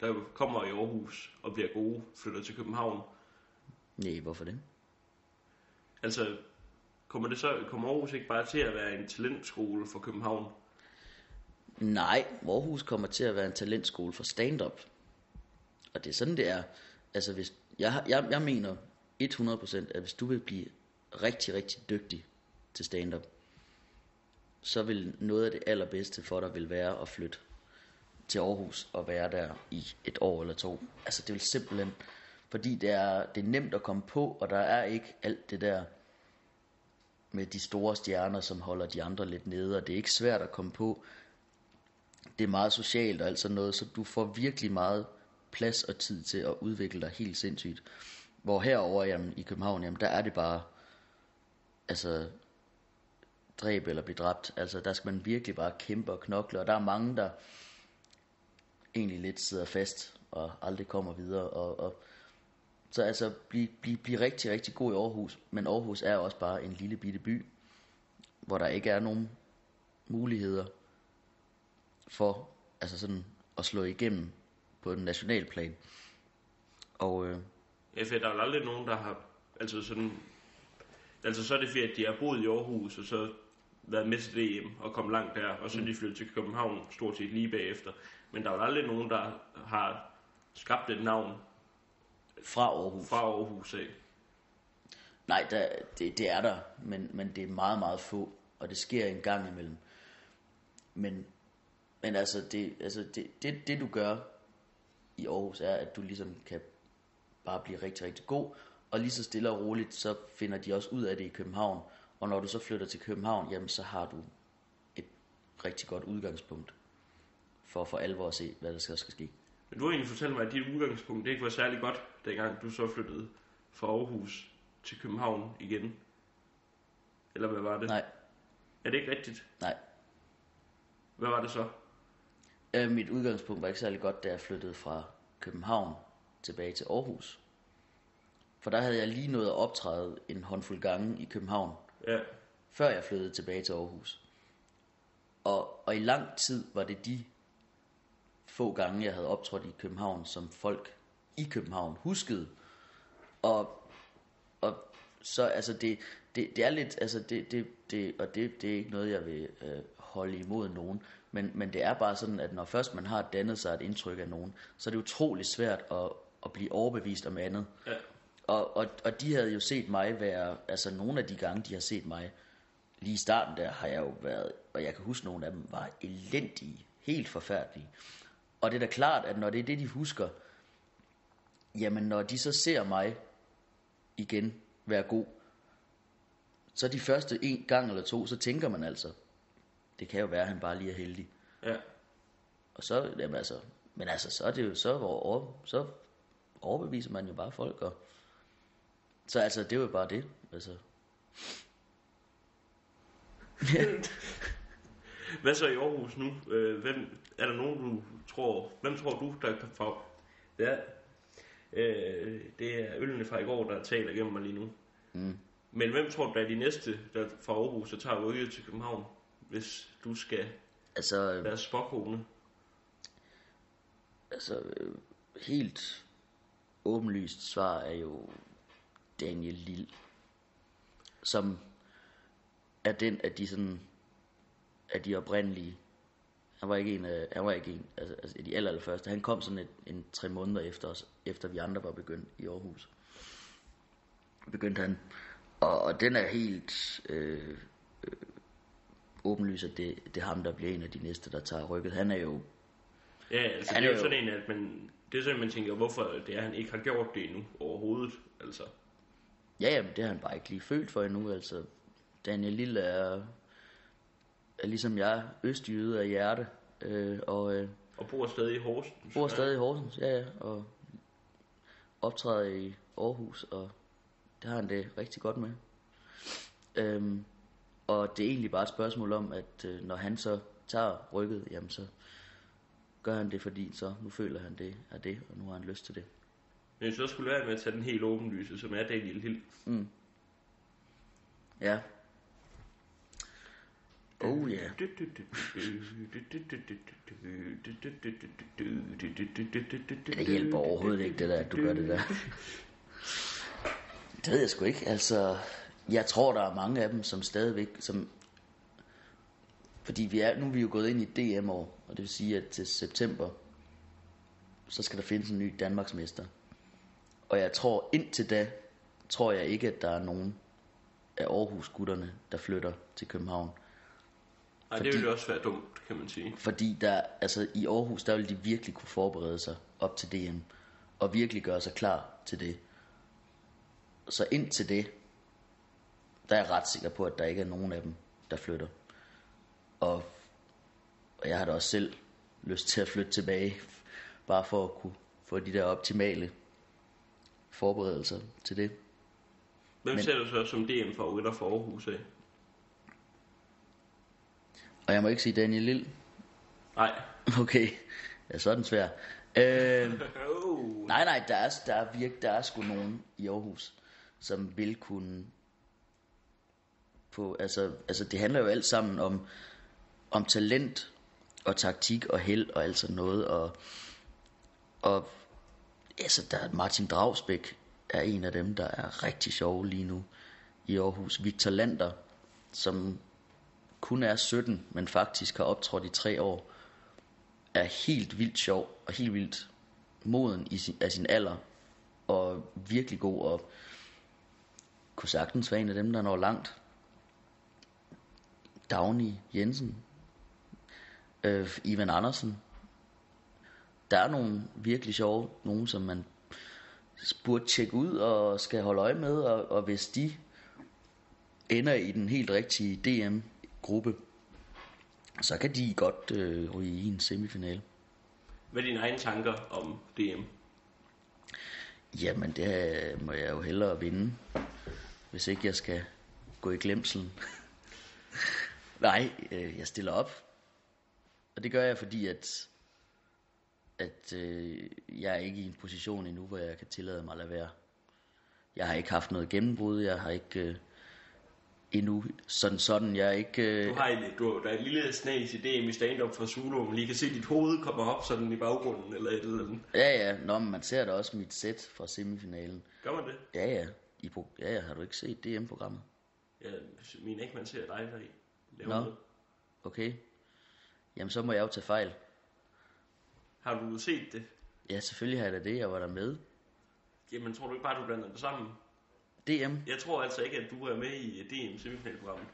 der kommer i Aarhus og bliver gode, flytter til København? Nej, hvorfor det? Altså, kommer, det så, kommer Aarhus ikke bare til at være en talentskole for København? Nej, Aarhus kommer til at være en talentskole for stand-up. Og det er sådan, det er. Altså, hvis, jeg, jeg, jeg mener 100% at hvis du vil blive rigtig, rigtig dygtig til stand-up, så vil noget af det allerbedste for dig vil være at flytte til Aarhus og være der i et år eller to. Altså, det vil simpelthen... Fordi det er, det er nemt at komme på, og der er ikke alt det der med de store stjerner, som holder de andre lidt nede, og det er ikke svært at komme på det er meget socialt og alt sådan noget, så du får virkelig meget plads og tid til at udvikle dig helt sindssygt. Hvor herover jamen, i København, jamen, der er det bare, altså, dræb eller blive dræbt. Altså, der skal man virkelig bare kæmpe og knokle, og der er mange, der egentlig lidt sidder fast og aldrig kommer videre. Og, og, så altså, blive bliv, bliv rigtig, rigtig god i Aarhus, men Aarhus er også bare en lille bitte by, hvor der ikke er nogen muligheder for altså sådan at slå igennem på den nationale plan. Og øh, for der er jo aldrig nogen, der har... Altså sådan... Altså så er det fordi, at de har boet i Aarhus, og så været med til DM og kommet langt der, og så er de flyttet til København stort set lige bagefter. Men der er jo aldrig nogen, der har skabt et navn fra Aarhus. fra Aarhus af. Nej, der, det, det er der, men, men det er meget, meget få, og det sker en gang imellem. Men, men altså, det, altså det, det, det du gør i Aarhus er, at du ligesom kan bare blive rigtig, rigtig god, og lige så stille og roligt, så finder de også ud af det i København. Og når du så flytter til København, jamen så har du et rigtig godt udgangspunkt for for alvor at se, hvad der skal, skal ske. Men du har egentlig fortalt mig, at dit udgangspunkt det ikke var særlig godt, dengang du så flyttede fra Aarhus til København igen. Eller hvad var det? Nej, Er det ikke rigtigt? nej. Hvad var det så? Øh, mit udgangspunkt var ikke særlig godt, da jeg flyttede fra København tilbage til Aarhus. For der havde jeg lige nået at optræde en håndfuld gange i København, Ja, før jeg flyttede tilbage til Aarhus. Og, og i lang tid var det de få gange, jeg havde optrådt i København, som folk i København huskede. Og, og så, altså det, det, det er lidt, altså det, det, det og det, det er ikke noget, jeg vil øh, holde imod nogen, men, men det er bare sådan, at når først man har dannet sig et indtryk af nogen, så er det utrolig svært at, at blive overbevist om andet. ja. Og, og, og de havde jo set mig være, altså nogle af de gange, de har set mig, lige i starten der, har jeg jo været, og jeg kan huske, nogle af dem var elendige, helt forfærdelige. Og det er da klart, at når det er det, de husker, jamen når de så ser mig igen være god, så de første en gang eller to, så tænker man altså, det kan jo være, at han bare lige er heldig. ja. Og så, jamen altså, men altså, så er det jo, så, over, så overbeviser man jo bare folk, og så altså, det var jo bare det, altså. (laughs) Hvad så i Aarhus nu? Øh, hvem, er der nogen, du tror... Hvem tror du, der kan få... Ja. Øh, det er ølene fra i går, der taler igennem mig lige nu. Mm. Men hvem tror du, der er de næste, der fra Aarhus, der tager rykket til København, hvis du skal Altså, være spokkone? altså øh, helt åbenlyst svar er jo Daniel Lille, som er den af de sådan, af de oprindelige, han var ikke en af, han var ikke en, altså, altså de aller, aller første, han kom sådan et, en tre måneder efter os, efter vi andre var begyndt i Aarhus. Begyndte han, og, og den er helt øh, øh, åbenlyst, at det, det er ham, der bliver en af de næste, der tager rykket. Han er jo Ja, altså Han det er jo jo- sådan en, at man, det er sådan, man tænker, hvorfor det er, han ikke har gjort det endnu overhovedet. Altså, Ja, jamen, det har han bare ikke lige følt for endnu. Altså, Daniel Lille er, er ligesom jeg, østjyde af hjerte, øh, og øh, og bor stadig i Horsens. bor stadig i Horsens, ja, ja, og optræder i Aarhus, og det har han det rigtig godt med. Øhm, og det er egentlig bare et spørgsmål om, at øh, når han så tager rykket, jamen så gør han det, fordi så nu føler han det er det, og nu har han lyst til det. Men også skulle være med at tage den helt åbenlyse, som er Daniel Hill. Ja. Oh ja. Det hjælper overhovedet ikke, det der, at du gør det der. Det ved jeg sgu ikke. Altså, jeg tror, der er mange af dem, som stadigvæk... Som, fordi vi er, nu er vi jo gået ind i et DM-år, og det vil sige, at til september, så skal der findes en ny Danmarksmester. Og jeg tror, indtil da, tror jeg ikke, at der er nogen af Aarhus-gutterne, der flytter til København. Nej, det ville jo også være dumt, kan man sige. Fordi der, altså i Aarhus, der vil de virkelig kunne forberede sig op til DM. Og virkelig gøre sig klar til det. Så indtil det, der er jeg ret sikker på, at der ikke er nogen af dem, der flytter. Og, og jeg har da også selv lyst til at flytte tilbage. Bare for at kunne få de der optimale forberedelser til det. Hvem Men- ser du så som DM-favoritter for Aarhus af? Og jeg må ikke sige Daniel Lille. Nej. (laughs) Okay, ja, så er den svær. Øh, (laughs) Oh. Nej, nej, der er, der er, virk, der er sgu nogen i Aarhus, som vil kunne på, altså, altså det handler jo alt sammen om, om talent og taktik og held og alt sådan noget, og, og altså der er Martin Dragsbæk er en af dem, der er rigtig sjov lige nu i Aarhus. Victor Lander, som kun er 17, men faktisk har optrådt i tre år, er helt vildt sjov og helt vildt moden i sin, af sin alder, og virkelig god, og kunne sagtens være en af dem, der når langt. Dagny Jensen, øh, Ivan Andersen. Der er nogle virkelig sjove, nogen som man burde tjekke ud og skal holde øje med, og, og hvis de ender i den helt rigtige DM-gruppe, så kan de godt øh, ryge i en semifinale. Hvad er dine egne tanker om DM? Jamen, det må jeg jo hellere vinde, hvis ikke jeg skal gå i glemselen. (laughs) Nej, øh, jeg stiller op. Og det gør jeg, fordi at, at øh, jeg er ikke i en position endnu, hvor jeg kan tillade mig at lade være. Jeg har ikke haft noget gennembrud, jeg har ikke øh, endnu sådan sådan, jeg er ikke... Øh, Du har en, du, der er et lille snas i DM i stand-up fra Zulu, man lige kan se dit hoved komme op sådan i baggrunden, eller et eller andet. Ja, ja, Nå, men man ser da også mit sæt fra semifinalen. Gør man det? Ja, ja. I, pro- ja, ja, har du ikke set DM-programmet? Ja, min ikke man ser dig der i. Lave Nå. noget. Okay. Jamen, så må jeg jo tage fejl. Har du set det? Ja, selvfølgelig har jeg da det, jeg var der med. Jamen, tror du ikke bare, du blander det sammen? DM? Jeg tror altså ikke, at du er med i DM semifinalprogrammet.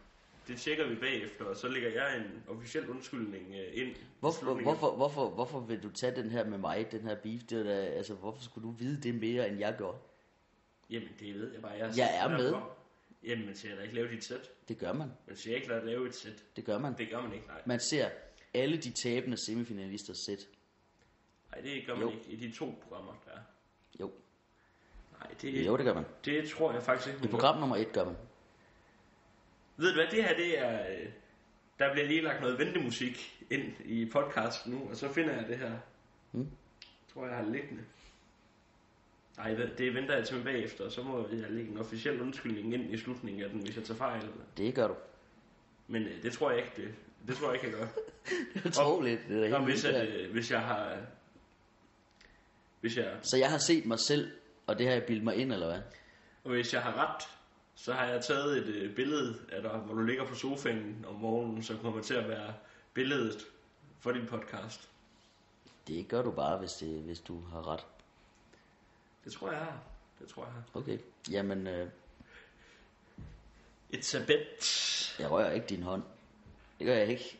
Det tjekker vi bagefter, og så lægger jeg en officiel undskyldning øh, ind. Hvorfor, hvorfor, hvorfor, hvorfor vil du tage den her med mig, den her beef? Det er da, altså, hvorfor skulle du vide det mere, end jeg gjorde? Jamen, det ved jeg bare. Jeg, Jeg er med. Derfor- Jamen, man siger da ikke lave dit sæt. Det gør man. Man siger ikke lave et sæt. Det gør man. Det gør man ikke, nej. Man ser alle de tabende semifinalisters sæt. Nej, det gør man Jo. ikke i de to programmer, der er. Jo. Nej, det, Jo, det gør man. det tror jeg faktisk ikke. I man gør. program nummer et gør man. Ved du hvad, det her det er... øh, Der bliver lige lagt noget ventemusik ind i podcasten nu, og så finder jeg det her. Mm. Tror jeg har liggende. Nej, det det venter jeg til bagefter, og så må jeg lægge en officiel undskyldning ind i slutningen af den, hvis jeg tager fejl. Det gør du. Men øh, det tror jeg ikke, det, det tror jeg ikke, jeg gør. (laughs) Det er utroligt. Det er helt hvis, øh, hvis jeg har... Hvis jeg, Så jeg har set mig selv, og det har jeg bildt mig ind, eller hvad? og hvis jeg har ret, så har jeg taget et øh, billede af dig, hvor du ligger på sofaen om morgenen, som kommer til at være billedet for din podcast. Det gør du bare, hvis, det, hvis du har ret. Det tror jeg har. Det tror jeg har. Okay. Jamen, øh, It's a bet. jeg rører ikke din hånd. Det gør jeg ikke.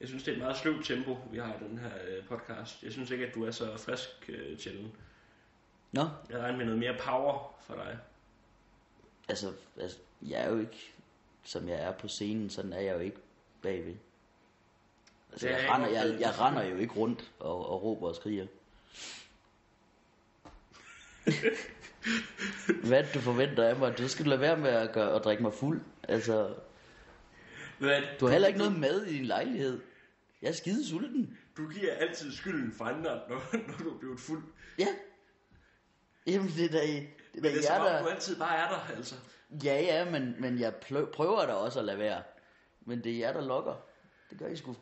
Jeg synes, det er et meget sløvt tempo, vi har i den her øh, podcast. Jeg synes ikke, at du er så frisk øh, til den. Nå, Jeg regner med noget mere power for dig. altså, altså, jeg er jo ikke, som jeg er på scenen, sådan er jeg jo ikke bagved. Altså, jeg, render, jeg, jeg render jo ikke rundt og, og råber og skriger. (laughs) Hvad du forventer af mig? Du skal lade være med at, gøre, at drikke mig fuld. Altså, Hvad? du har heller ikke noget mad i din lejlighed. Jeg er skide sulten. Du giver altid skylden for andre, når, når du er blevet fuld. Ja. Jamen, det er da, det er da det er som om, der... du altid bare er der, altså. Ja, ja, men, men jeg prøver da også at lade være. Men det er jer, der lokker. Det gør I sgu.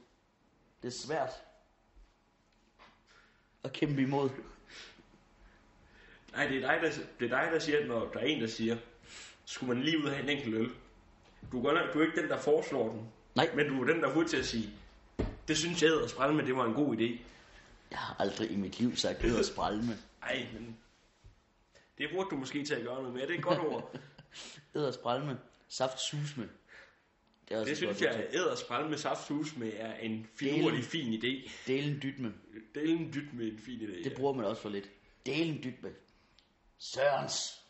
Det er svært. At kæmpe imod. Nej, det er dig, der, det er dig, der siger, når der er en, der siger, skulle man lige ud og have en enkelt øl. Du er, godt nok, du er ikke den, der foreslår den. Nej. Men du er den, der er til at sige, det synes jeg, sprælle med, det var en god idé. Jeg har aldrig i mit liv sagt øder spralme. Nej, men det burde du måske til at gøre noget med. Det er et godt ord. (laughs) Øder spralme. Saft susme. Det, er også Det et synes godt jeg, udtryk. at æder sprælle med saftsus med er en finurlig fin idé. Delen dytme. Delen dyt med en fin idé. Det bruger man også for lidt. Delen dytme. Sørens.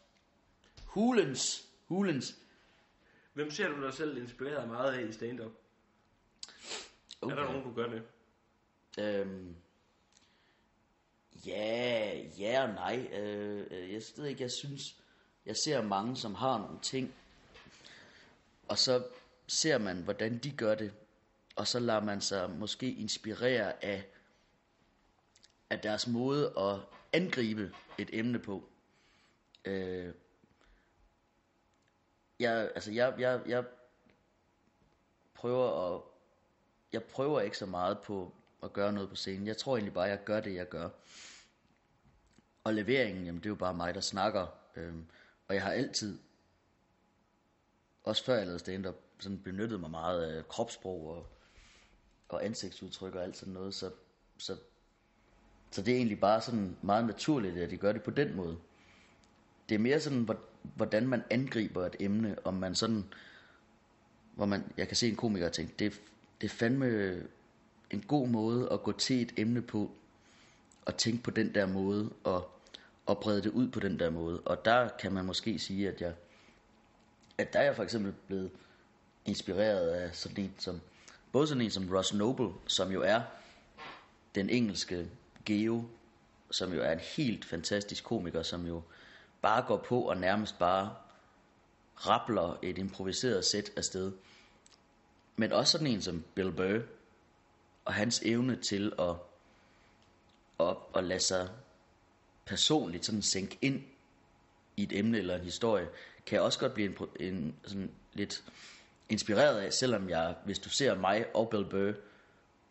Hulens. Hulens. Hvem ser du dig selv inspireret meget af i stand-up? Okay. Er der nogen, du gør det? Øhm, ja, ja og nej. Øh, øh, jeg ved ikke, jeg synes, jeg ser mange, som har nogle ting, og så ser man, hvordan de gør det, og så lader man sig måske inspirere af, af deres måde at angribe et emne på. Øh, jeg, altså jeg, jeg, jeg prøver at jeg prøver ikke så meget på at gøre noget på scenen. Jeg tror egentlig bare, at jeg gør det, jeg gør. Og leveringen, jamen det er jo bare mig, der snakker. Øhm, og jeg har altid, også før jeg lavede stand-up, sådan benyttet mig meget af kropssprog og, og ansigtsudtryk og alt sådan noget. Så, så, så det er egentlig bare sådan meget naturligt, at de gør det på den måde. Det er mere sådan, hvordan man angriber et emne, om man sådan hvor man, jeg kan se en komiker og tænke, det, det er fandme en god måde at gå til et emne på, og tænke på den der måde, og, og brede det ud på den der måde. Og der kan man måske sige, at jeg, at der er jeg for eksempel blevet inspireret af sådan en som, både sådan en som Ross Noble, som jo er den engelske Geo, som jo er en helt fantastisk komiker, som jo bare går på og nærmest bare rappler et improviseret sæt afsted. Men også sådan en som Bill Burr, og hans evne til at, at, at lade sig personligt sådan sænke ind i et emne eller en historie, kan jeg også godt blive en, en sådan lidt inspireret af, selvom jeg, hvis du ser mig og Bill Burr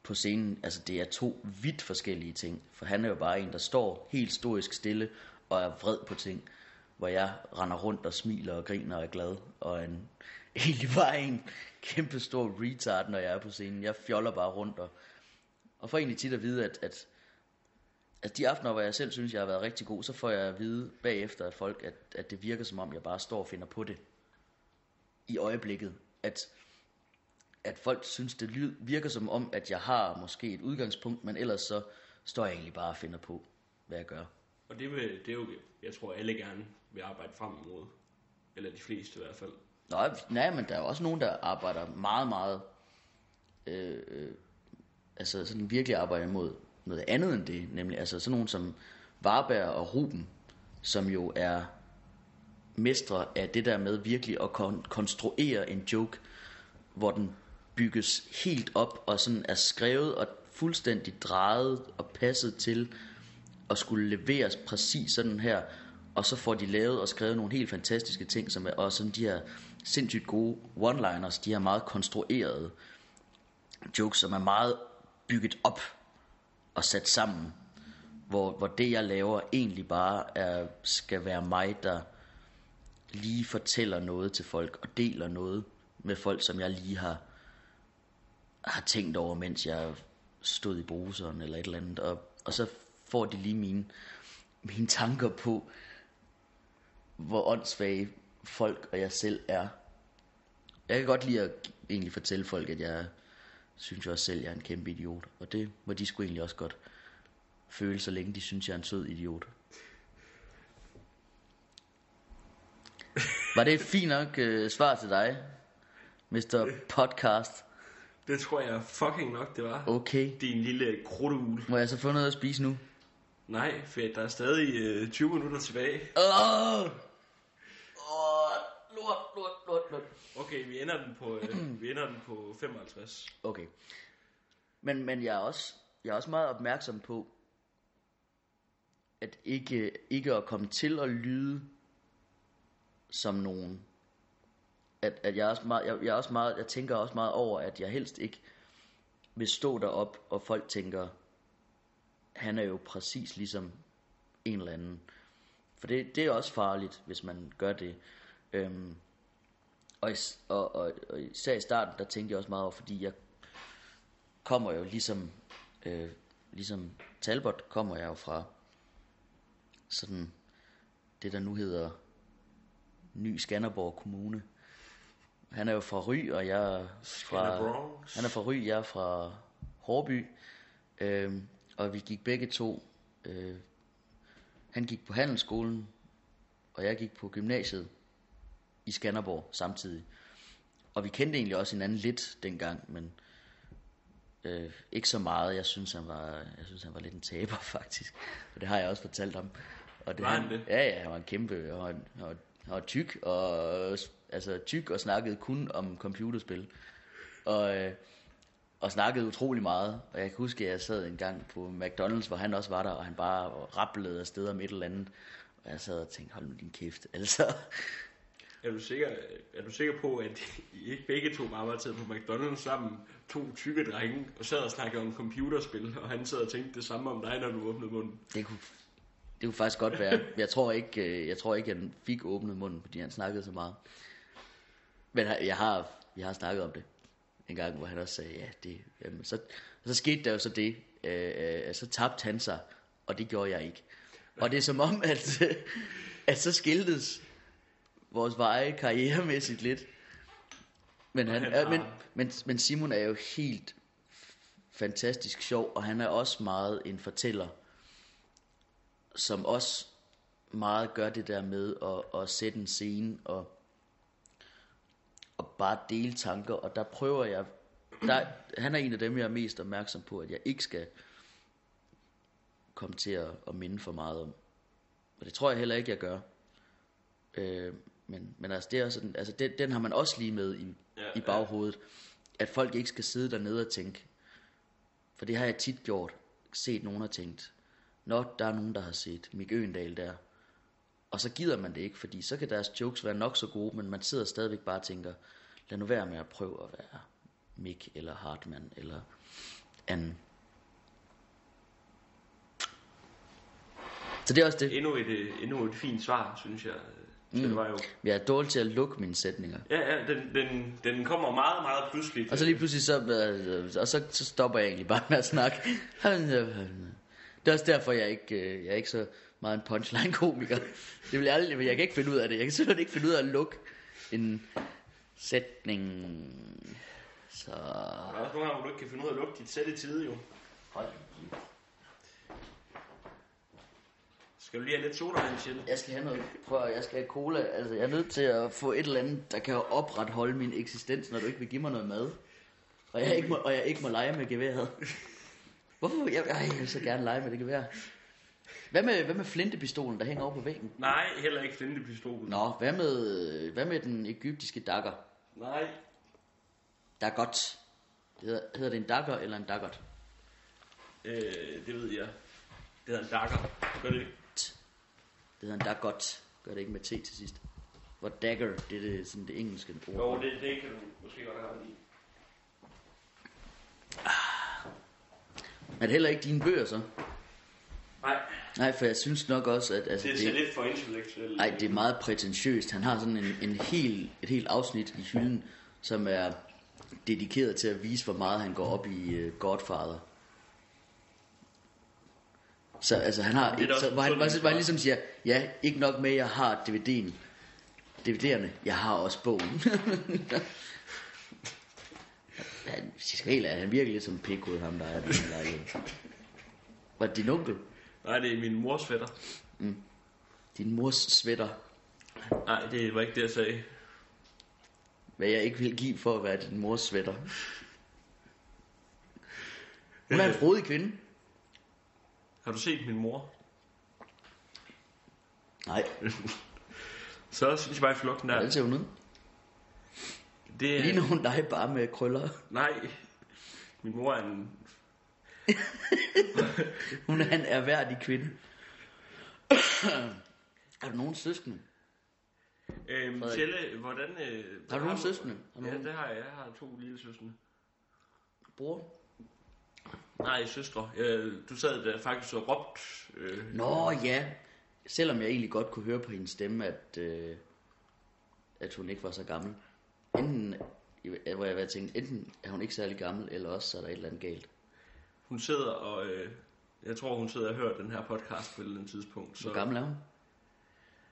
på scenen, altså det er to vidt forskellige ting, for han er jo bare en, der står helt stoisk stille og er vred på ting, hvor jeg render rundt og smiler og griner og er glad, og er en, (laughs) egentlig bare en kæmpe stor retard, når jeg er på scenen. Jeg fjoller bare rundt og, og får egentlig tit at vide, at, at, at de aftener, hvor jeg selv synes, jeg har været rigtig god, så får jeg at vide bagefter af folk, at, at det virker som om, jeg bare står og finder på det i øjeblikket. At, at folk synes, det lyd- virker som om, at jeg har måske et udgangspunkt, men ellers så står jeg egentlig bare og finder på, hvad jeg gør. Og det, vil, det er jo, jeg tror alle gerne vil arbejde frem imod. Eller de fleste i hvert fald. Nå, nej, men der er også nogen, der arbejder meget, meget, øh, øh, altså sådan virkelig arbejder imod noget andet end det, nemlig altså sådan nogen som Varberg og Ruben, som jo er mestre af det der med virkelig at kon- konstruere en joke, hvor den bygges helt op og sådan er skrevet og fuldstændig drejet og passet til og skulle leveres præcis sådan her, og så får de lavet og skrevet nogle helt fantastiske ting, som er også sådan de her sindssygt gode one-liners, de her meget konstruerede jokes, som er meget bygget op og sat sammen, hvor, hvor det jeg laver egentlig bare er, skal være mig, der lige fortæller noget til folk og deler noget med folk, som jeg lige har, har tænkt over, mens jeg stod i bruseren eller et eller andet, og, og så får de lige mine, mine tanker på, hvor åndssvage folk og jeg selv er. Jeg kan godt lide at egentlig fortælle folk, at jeg synes jeg også selv, jeg er en kæmpe idiot. Og det må de sgu egentlig også godt føle, så længe de synes, jeg er en sød idiot. Var det et fint nok uh, svar til dig, Mr. Podcast? Det tror jeg fucking nok, det var. Okay. Din lille krudteugle. Må jeg så få noget at spise nu? Nej, for der er stadig øh, 20 minutter tilbage. Åh! Åh, lort, lort, lort, lort. Okay, vi ender den på, øh, (clears throat) vi ender den på 55. Okay. Men, men jeg, er også, jeg er også meget opmærksom på, at ikke, ikke at komme til at lyde som nogen. At, at jeg, er også meget, jeg, jeg, er også meget, jeg tænker også meget over, at jeg helst ikke vil stå derop, og folk tænker, han er jo præcis ligesom en eller anden. For det, det er også farligt, hvis man gør det. Øhm, og, is- og, og, og især i starten, der tænkte jeg også meget over, fordi jeg kommer jo ligesom, øh, ligesom Talbot, kommer jeg jo fra sådan det, der nu hedder Ny Skanderborg Kommune. Han er jo fra Ry, og jeg er fra, han er fra Ry, jeg er fra Hårby. Øhm, og vi gik begge to, øh, han gik på handelsskolen, og jeg gik på gymnasiet i Skanderborg samtidig. Og vi kendte egentlig også hinanden lidt dengang, men øh, ikke så meget. Jeg synes, han var, jeg synes, han var lidt en taber, (laughs) faktisk. Og det har jeg også fortalt ham. Og det, Var han det? Ja, ja, han var en kæmpe, han han var, han var tyk, og, altså, tyk og snakkede kun om computerspil. Og, øh, og snakkede utrolig meget. Og jeg kan huske, at jeg sad en gang på McDonald's, hvor han også var der, og han bare rapplede afsted om et eller andet. Og jeg sad og tænkte, hold nu din kæft. Altså, Er du sikker, er du sikker på, at I ikke begge to var taget på McDonald's sammen, to tykke drenge, og sad og snakkede om computerspil, og han sad og tænkte det samme om dig, når du åbnede munden? Det kunne, det kunne faktisk godt være. Jeg tror ikke, øh, jeg tror ikke, at han fik åbnet munden, fordi han snakkede så meget. Men jeg har, jeg har snakket om det en gang, hvor han også sagde, ja, det, jamen, så, og så skete der jo så det, øh, øh, så tabte han sig, og det gjorde jeg ikke. Og det er som om, at, (laughs) at så skiltes vores veje karrieremæssigt lidt. Men, han, han er, men, men, men Simon er jo helt fantastisk sjov, og han er også meget en fortæller, som også meget gør det der med at, at sætte en scene og, og bare dele tanker, og der prøver jeg, der, han er en af dem, jeg er mest opmærksom på, at jeg ikke skal komme til at, at minde for meget om. Og det tror jeg heller ikke, jeg gør. Øh, men, men altså, det er sådan, altså den, den har man også lige med i, Ja, ja, ja. i baghovedet. At folk ikke skal sidde dernede og tænke. For det har jeg tit gjort. Set nogen og tænkt. Nå, der er nogen, der har set Mik Øgendal der. Og så gider man det ikke, fordi så kan deres jokes være nok så gode, men man sidder stadigvæk bare og tænker, lad nu være med at prøve at være Mick eller Hartmann eller anden. Så det er også det. Endnu et, øh, endnu et fint svar, synes jeg. Mm. det var jo... Jeg er dårlig til at lukke mine sætninger. Ja, ja, den, den, den kommer meget, meget pludseligt. Og så lige pludselig så, øh, og så, så stopper jeg egentlig bare med at snakke. (laughs) Det er også derfor, jeg ikke, øh, jeg er ikke så meget en punchline-komiker. Det vil jeg aldrig, jeg kan ikke finde ud af det. Jeg kan simpelthen ikke finde ud af at lukke en sætning. Så... Der er også nogle gange, hvor du ikke kan finde ud af at lukke dit sæt i tide, jo. Hold. Skal du lige have lidt sodavand, Kjell? Jeg skal have noget, prøv, jeg skal have cola. Altså, jeg er nødt til at få et eller andet, der kan opretholde min eksistens, når du ikke vil give mig noget mad. Og jeg ikke må, og jeg ikke må lege med geværet. Hvorfor? Jeg, ej, jeg vil så gerne lege med det gevær. Hvad med, hvad med flintepistolen, der hænger over på væggen? Nej, heller ikke flintepistolen. Nå, hvad med, hvad med den egyptiske dagger? Nej. Dagot. Det hedder, hedder det en dagger eller en daggert? Øh, det ved jeg. Det hedder en dagger. Gør det ikke? Det hedder en dagot. Gør det ikke med T til sidst. Hvor dagger, det er det, sådan det engelske ord. Jo, det, det kan du måske godt have i. Er det heller ikke dine bøger så? Nej, Nej, for jeg synes nok også, at altså, det ser lidt for intellektuelt. Nej, det er meget prætentiøst. Han har sådan en, en hel, et helt afsnit i hylden, som er dedikeret til at vise, hvor meget han går op i uh, Godfather. Så altså, han har, Det er da så, hvor, han, det hvor han er. ligesom siger, ja, ikke nok med, at jeg har DVD'en. DVD'erne, jeg har også bogen. (laughs) han, skal helt han virker lidt som pikhoved, ham der er den lejlighed. Var det din onkel? Nej, det er min mors fætter. Din mors sweater, Nej, det var ikke det, jeg sagde. hvad jeg ikke vil give for at være din mors sweater. Hun er en frodig kvinde. Har du set min mor? Nej, (laughs) Så synes jeg bare i flugten der. hvordan ser hun ud? Det er, Ligner hun dig bare med krøller? nej, min mor er en... (laughs) Hun er en erhverdig kvinde. Har du nogen søskende? Øhm. Tjelle, hvordan... Øh, Har du nogen søskende? Ja, nogen det har jeg. Jeg har to lille søskende. bror? Nej, søstre. Øh, du sad der faktisk og råbte... Øh, Nå ja, selvom jeg egentlig godt kunne høre på hendes stemme, at, øh, at hun ikke var så gammel. Enten, hvor jeg var tænkt, enten er hun ikke særlig gammel, eller også så er der et eller andet galt. Hun sidder og... Øh, jeg tror, hun sidder og hører den her podcast på et eller andet tidspunkt. Så Hvor gammel er hun?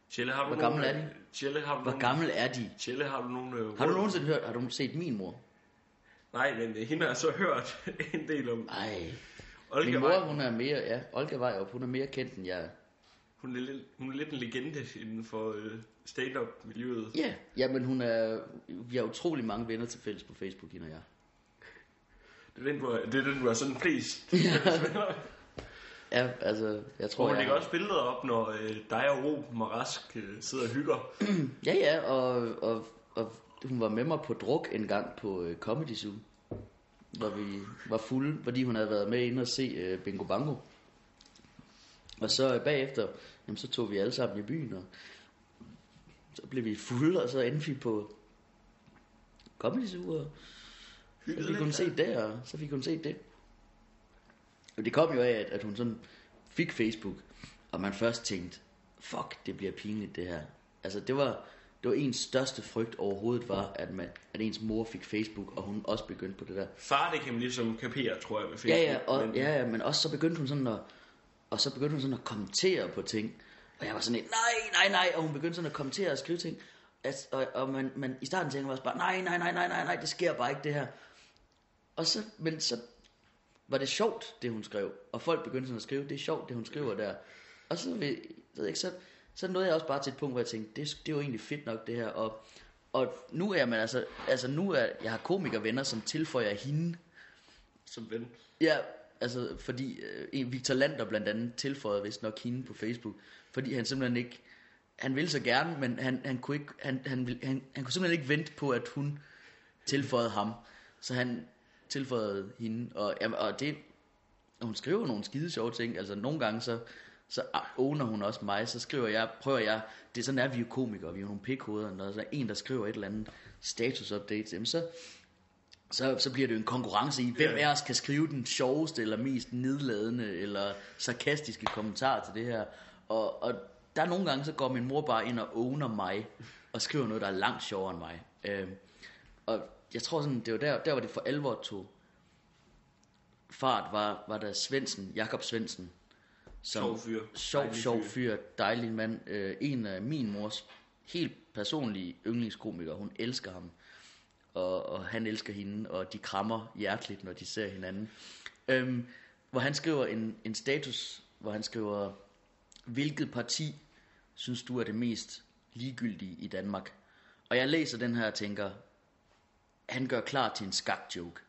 Tjelle, har du Hvor nogen, gammel er de? Tjelle, har du Hvor nogen, gammel er de? Tjelle, har du nogen... Øh, Har du nogensinde hørt, har du set min mor? Nej, men øh, hende har jeg så hørt (laughs) en del om. Ej, Olga min mor, Vej, hun er mere, ja, Olga Vejrup, hun er mere kendt end jeg hun, er lidt, hun er lidt en legende inden for øh, stand-up-miljøet. Ja, ja, men hun er, vi har utrolig mange venner til fælles på Facebook, hende og jeg. Det er den, du har, det er den, du har sådan flest. (laughs) (laughs) Ja, altså, jeg tror, Og hun jeg... lægger også billeder op, når øh, dig og Ruben og Rask øh, sidder og hygger. (clears throat) Ja, ja, og, og, og hun var med mig på druk en gang på øh, Comedy Zoo, hvor vi var fulde, fordi hun havde været med inde og se øh, Bingo Bango. Og så øh, bagefter, jamen, så tog vi alle sammen i byen, og så blev vi fulde, og så endte vi på Comedy Zoo, og så Hyggede fik hun lidt, set det, og så fik hun set det. Og det kom jo af, at, at hun sådan fik Facebook, og man først tænkte, fuck, det bliver pinligt det her. Altså det var, det var ens største frygt overhovedet var, at, man, at ens mor fik Facebook, og hun også begyndte på det der. Far, det kan man ligesom kapere, tror jeg, med Facebook. Ja, ja, og, men, ja, ja, men også så begyndte hun sådan at, og så begyndte hun sådan at kommentere på ting. Og jeg var sådan lidt, nej, nej, nej, og hun begyndte sådan at kommentere og skrive ting. At, og, og man, man, i starten tænkte man også bare, nej, nej, nej, nej, nej, nej, det sker bare ikke det her. Og så, men så var det sjovt, det hun skrev. Og folk begyndte sådan at skrive, det er sjovt, det hun skriver der. Og så, ved, ved jeg ikke, så, så nåede jeg også bare til et punkt, hvor jeg tænkte, det, det er jo egentlig fedt nok det her. Og, og nu er man altså, altså nu er, jeg har komikervenner, som tilføjer hende Som ven. Ja, altså fordi øh, Victor Lander blandt andet tilføjede vist nok hende på Facebook, fordi han simpelthen ikke, han ville så gerne, men han, han, kunne, ikke, han, han, han, han kunne simpelthen ikke vente på, at hun tilføjede ham. Så han tilføjede hende, og, jamen, og det, hun skriver nogle skide sjove ting, altså nogle gange så, så owner hun også mig, så skriver jeg, prøver jeg, det er sådan er vi er jo komikere, vi er jo nogle pikhoveder, når der er en, der skriver et eller andet status update, jamen så, så, så bliver det jo en konkurrence i, hvem Ja. af os kan skrive den sjoveste, eller mest nedladende, eller sarkastiske kommentar til det her. Og, og der er nogle gange, så går min mor bare ind og owner mig, og skriver noget, der er langt sjovere end mig. Øhm, og jeg tror sådan, det var der, der var det for alvor tog fart, var, var der Svendsen, Jakob Svendsen. Som, Sjov fyr. Sjov, Dejlig sjov fyr. dejlig mand. Øh, en af min mors helt personlige yndlingskomikere, hun elsker ham og, og han elsker hende, og de krammer hjerteligt, når de ser hinanden. Øhm, hvor han skriver en, en status, hvor han skriver, hvilket parti synes du er det mest ligegyldige i Danmark? Og jeg læser den her og tænker, han gør klar til en skak-joke.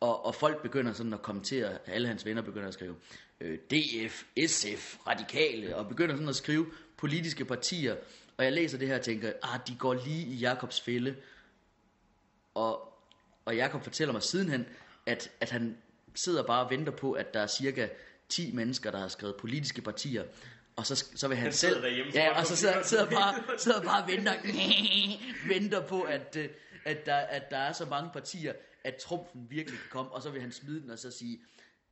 Og, og folk begynder sådan at kommentere, alle hans venner begynder at skrive, øh, DF, SF, Radikale, og begynder sådan at skrive politiske partier. Og jeg læser det her og tænker, ah, de går lige i Jakobs fælde. Og, og Jakob fortæller mig sidenhen, at, at han sidder bare og venter på, at der er cirka 10 mennesker, der har skrevet politiske partier. Og så, så vil han, Han selv... ja, og så sidder, sidder, bare, (laughs) sidder bare og venter, (laughs) venter på, at, øh, at, der, at der er så mange partier, at trumfen virkelig kan komme. Og så vil han smide den og så sige,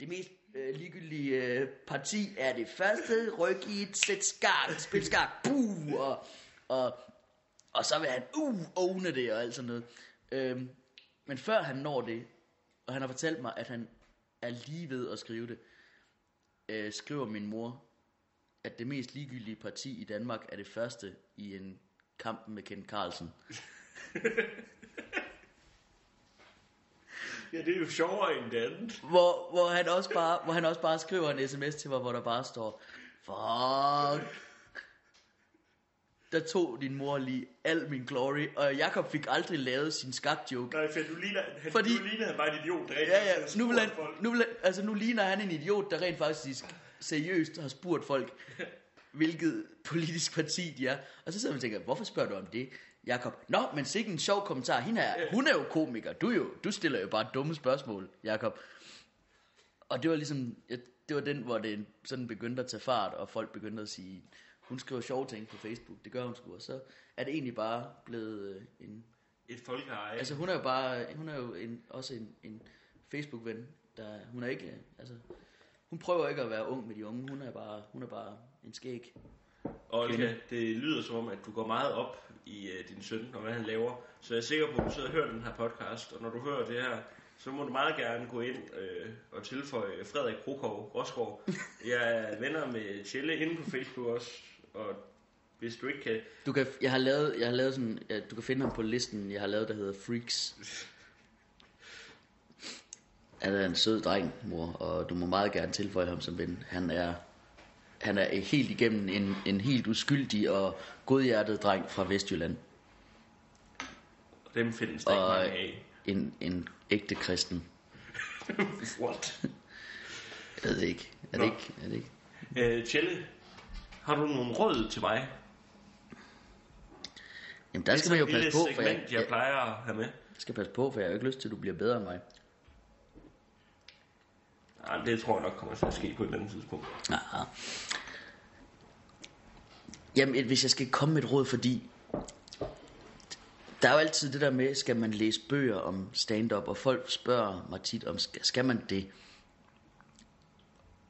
det mest øh, ligegyldige øh, parti er det første ryk i et sæt skak, spil skak, buh, og, og, og så vil han uh, ovne det og alt sådan noget. Øhm, men før han når det, og han har fortalt mig, at han er lige ved at skrive det, øh, skriver min mor, at det mest ligegyldige parti i Danmark er det første i en kamp med Ken Carlsen. (laughs) Ja, det er jo sjovere end det andet. hvor, hvor, han også bare, hvor han også bare skriver en sms til mig, hvor der bare står, fuck, der tog din mor lige al min glory, og Jakob fik aldrig lavet sin skak-joke. Nej, for du ligner, han, Fordi- du ligner han bare en idiot, der Ja, ja, nu, vil han, nu, vil han, altså nu ligner han en idiot, der rent faktisk seriøst har spurgt folk, hvilket politisk parti de er. Og så sidder man og tænker, hvorfor spørger du om det, Jakob? Nå, men sikke en sjov kommentar. Hende er, hun er jo komiker. Du, jo, du stiller jo bare dumme spørgsmål, Jakob. Og det var ligesom, ja, det var den, hvor det sådan begyndte at tage fart, og folk begyndte at sige, hun skriver sjove ting på Facebook, det gør hun sgu, og så er det egentlig bare blevet øh, en, Et folkeeje. Altså hun er jo bare, hun er jo en, også en, en Facebook-ven, der, hun er ikke, altså, hun prøver ikke at være ung med de unge, hun er bare, hun er bare en skæg. Og Olga, det lyder som om, at du går meget op i uh, din søn og hvad han laver. Så jeg er sikker på, at du sidder og hører den her podcast, og når du hører det her, så må du meget gerne gå ind øh, og tilføje Frederik Krokov Rosgaard. Jeg er venner med Tjelle inde på Facebook også, og hvis du ikke kan... Du kan, jeg har lavet, jeg har lavet sådan, ja, du kan finde ham på listen, jeg har lavet, der hedder Freaks. Han er en sød dreng, mor, og du må meget gerne tilføje ham som ven. Han er, han er helt igennem en, en helt uskyldig og godhjertet dreng fra Vestjylland. Dem findes der ikke Og mange af. en, en ægte kristen. (laughs) What? Jeg ved det ikke. Er det Nå. ikke? Er det ikke? Øh, Tjelle, har du nogle råd til mig? Jamen der skal man jo passe på, for jeg, segment, jeg jeg, plejer at have med. jeg skal passe på, for jeg har jo ikke lyst til, at du bliver bedre end mig. Nej, det tror jeg nok kommer til at ske på et eller andet tidspunkt. Aha. Jamen, hvis jeg skal komme med et råd, fordi der er jo altid det der med, skal man læse bøger om stand-up, og folk spørger mig tit om, skal, skal man det?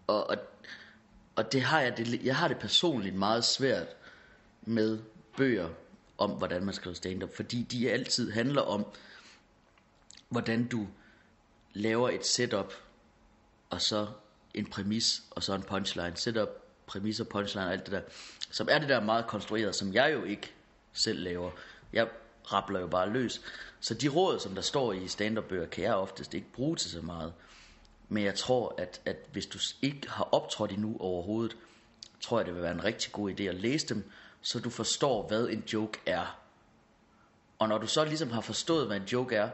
Og, og, og det har jeg, det, jeg har det personligt meget svært med bøger om, hvordan man skriver stand-up, fordi de altid handler om, hvordan du laver et setup, og så en præmis, og så en punchline. Setup, præmis og punchline og alt det der. Som er det der meget konstrueret, som jeg jo ikke selv laver. Jeg rappler jo bare løs. Så de råd, som der står i stand bøger kan jeg oftest ikke bruge til så meget. Men jeg tror, at, at hvis du ikke har optrådt endnu overhovedet, tror jeg, det vil være en rigtig god idé at læse dem, så du forstår, hvad en joke er. Og når du så ligesom har forstået, hvad en joke er,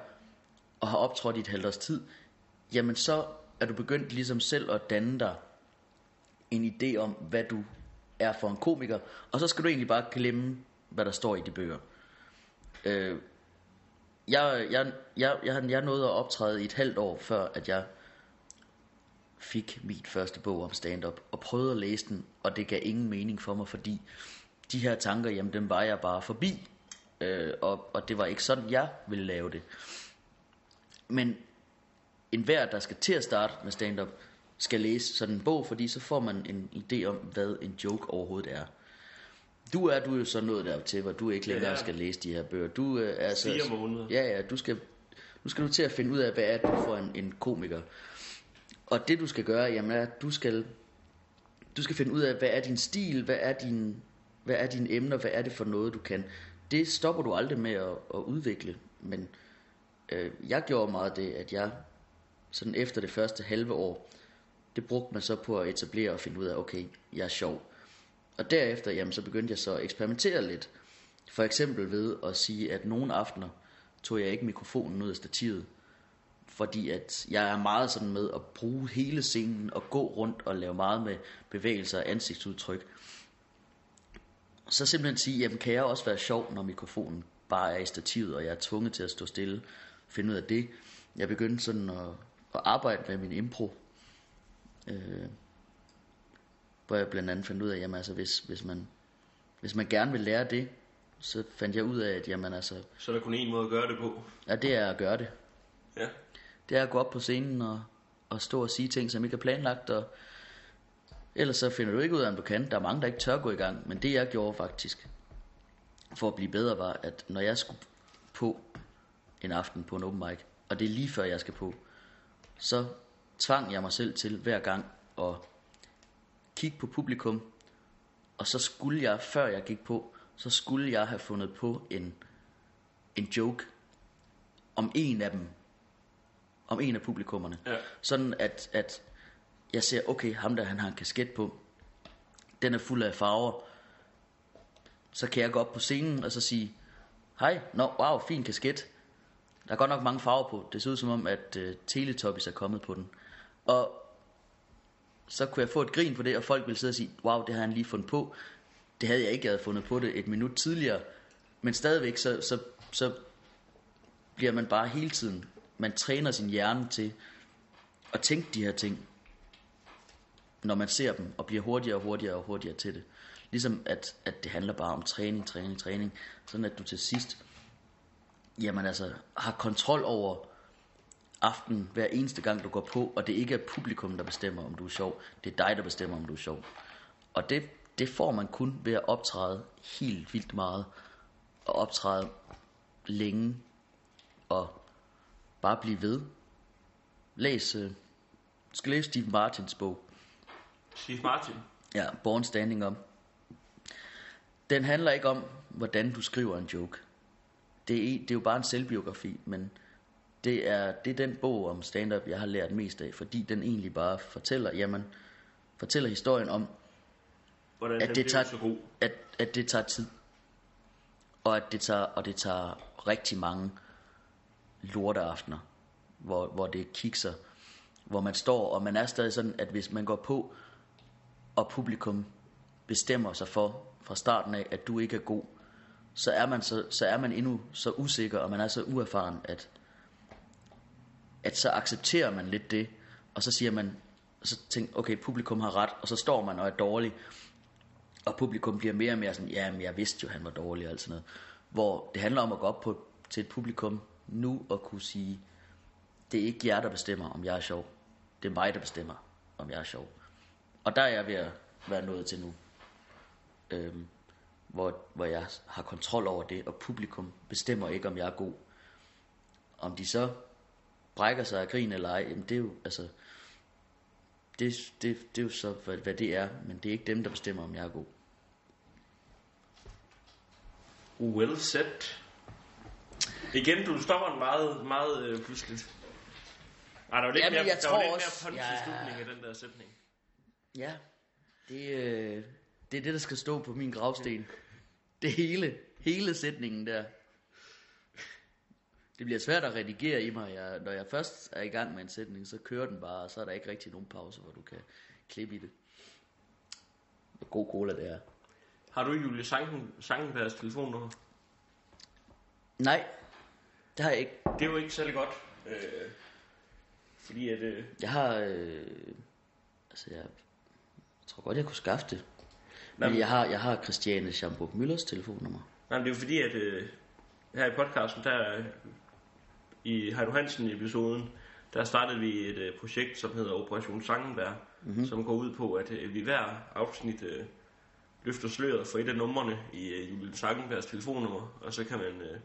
og har optrådt i et halvt års tid, jamen så er du begyndt ligesom selv at danne dig en idé om, hvad du er for en komiker, og så skal du egentlig bare glemme, hvad der står i de bøger. Øh, jeg, jeg, jeg, jeg, jeg nåede at optræde i et halvt år, før at jeg fik mit første bog om stand-up, og prøvede at læse den, og det gav ingen mening for mig, fordi de her tanker, jamen dem var jeg bare forbi, øh, og, og det var ikke sådan, jeg ville lave det. Men enhver, der skal til at starte med stand-up, skal læse sådan en bog, fordi så får man en idé om, hvad en joke overhovedet er. Du er du er jo så nået dertil, hvor du ikke længere Ja. skal læse de her bøger. Du øh, er så, Fire måneder. Ja, ja, du skal, nu skal du til at finde ud af, hvad er du for en, en komiker. Og det du skal gøre, jamen er, at du skal, du skal finde ud af, hvad er din stil, hvad er din, hvad er dine emner, hvad er det for noget, du kan. Det stopper du aldrig med at, at udvikle, men øh, jeg gjorde meget det, at jeg sådan efter det første halve år, det brugte man så på at etablere og finde ud af, okay, jeg er sjov. Og derefter, jamen, så begyndte jeg så at eksperimentere lidt. For eksempel ved at sige, at nogle aftener tog jeg ikke mikrofonen ud af stativet. Fordi at jeg er meget sådan med at bruge hele scenen og gå rundt og lave meget med bevægelser og ansigtsudtryk. Så simpelthen sige, jamen kan jeg også være sjov, når mikrofonen bare er i stativet, og jeg er tvunget til at stå stille, finde ud af det. Jeg begyndte sådan at, at arbejde med min impro, øh, hvor jeg blandt andet fandt ud af, jamen altså hvis, hvis, man, hvis man gerne vil lære det, så fandt jeg ud af, at jamen altså, Så er der kun én måde at gøre det på. ja, det er at gøre det. Ja. Det er at gå op på scenen og, og stå og sige ting, som ikke er planlagt, og ellers så finder du ikke ud af, om du kan. Der er mange, der ikke tør gå i gang, men det jeg gjorde faktisk, for at blive bedre, var, at når jeg skulle på en aften på en open mic, og det er lige før jeg skal på, så tvang jeg mig selv til hver gang at kigge på publikum, og så skulle jeg, før jeg gik på, så skulle jeg have fundet på en, en joke om en af dem, om en af publikummerne. Ja. Sådan at, at jeg ser, okay, ham der han har en kasket på, den er fuld af farver. Så kan jeg gå op på scenen og så sige, hej, nå, wow, fin kasket. Der er godt nok mange farver på. Det ser ud som om, at øh, Teletubbies er kommet på den. Og så kunne jeg få et grin på det, og folk ville sidde og sige, wow, det har han lige fundet på. Det havde jeg ikke, jeg havde fundet på det et minut tidligere. Men stadigvæk, så, så, så bliver man bare hele tiden, man træner sin hjerne til at tænke de her ting, når man ser dem, og bliver hurtigere og hurtigere og hurtigere til det. Ligesom at, at det handler bare om træning, træning, træning, sådan at du til sidst, jamen altså, har kontrol over aften hver eneste gang du går på, og det ikke er publikum, der bestemmer, om du er sjov. Det er dig, der bestemmer, om du er sjov. Og det, det får man kun ved at optræde helt vildt meget, og optræde længe, og bare blive ved. Læs, øh, skal læse Steve Martins bog, Steve Martin. ja, Born Standing Up. Den handler ikke om, hvordan du skriver en joke. Det er, det er jo bare en selvbiografi, men det er, det er den bog om stand-up, jeg har lært mest af, fordi den egentlig bare fortæller, jamen, fortæller historien om, Hvordan at det, tager, så god. at, at det tager tid. Og at det tager, og det tager rigtig mange lorteaftener, hvor, hvor det kikser, hvor man står, og man er stadig sådan, at hvis man går på, og publikum bestemmer sig for fra starten af, at du ikke er god, så er man, så, så er man endnu så usikker, og man er så uerfaren, at, at så accepterer man lidt det, og så siger man, så tænker okay, publikum har ret, og så står man og er dårlig, og publikum bliver mere og mere sådan, ja, men jeg vidste jo, han var dårlig og alt sådan noget. Hvor det handler om at gå op på, til et publikum nu og kunne sige, det er ikke jer, der bestemmer, om jeg er sjov. Det er mig, der bestemmer, om jeg er sjov. Og der er jeg ved at være nået til nu. Øhm, hvor, hvor jeg har kontrol over det, og publikum bestemmer ikke, om jeg er god. Om de så brækker sig af grin eller ej, jamen det er jo, altså, det, det, det er jo så, hvad, hvad det er, men det er ikke dem, der bestemmer, om jeg er god. Well said. Igen, du stopper en meget, meget øh, pludseligt. Ej, der var lidt Jamen, mere, jeg der tror var lidt også- mere punch ja. i slutningen af den der sætning. Ja, det, øh, det er det, der skal stå på min gravsten. Det hele, hele sætningen der. Det bliver svært at redigere i mig. Jeg, når jeg først er i gang med en sætning, så kører den bare, og så er der ikke rigtig nogen pause, hvor du kan klippe i det. Hvor god cola det er. Har du Julie Sangen, Sangenbergs telefonnummer? Nej, det har jeg ikke. Det er jo ikke særlig godt. Øh, fordi at... Øh, Jeg har... Øh, altså, jeg, jeg tror godt, jeg kunne skaffe det. Men jeg har, jeg har Christiane Schamburg Møllers telefonnummer. nej, men det er jo fordi, at øh, her i podcasten, der øh, i Heido Hansen-episoden, der startede vi et øh, projekt, som hedder Operation Sangenberg, mm-hmm. som går ud på, at øh, vi hver afsnit øh, løfter sløret for et af numrene i øh, Julie Sangenbergs telefonnummer, og så kan man øh,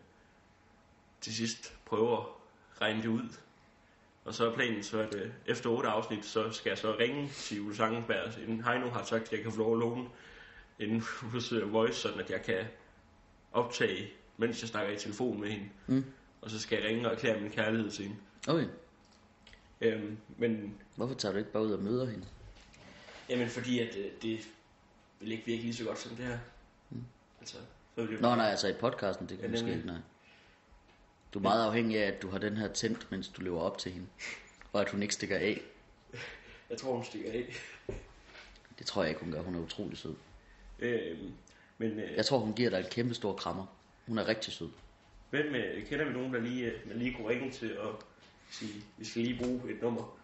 til sidst prøve at regne det ud. Og så er planen så, at øh, efter otte afsnit, så skal jeg så ringe til Julie Sangenberg, inden Heino har sagt, at jeg kan få lov at låne inde hos øh, Voice, sådan at jeg kan optage, mens jeg snakker i telefon med hende. Mm. Og så skal jeg ringe og erklære min kærlighed til hende. Okay, Øhm, men hvorfor tager du ikke bare ud og møder hende? jamen, fordi at øh, det vil ikke virke lige så godt som det her. Mm. Altså, så det Nå nej, altså i podcasten, det kan Ja, måske ikke, nej. Du er meget afhængig af, at du har den her tændt, mens du lever op til hende. Og at hun ikke stikker af. (laughs) Jeg tror, hun stikker af. Det tror jeg ikke, hun gør. Hun er utrolig sød. Øhm, men øh, Jeg tror, hun giver dig et kæmpe stor krammer. Hun er rigtig sød. hvem øh, kender vi nogen, der lige, øh, man lige kunne ringe til og sige, vi skal lige bruge et nummer?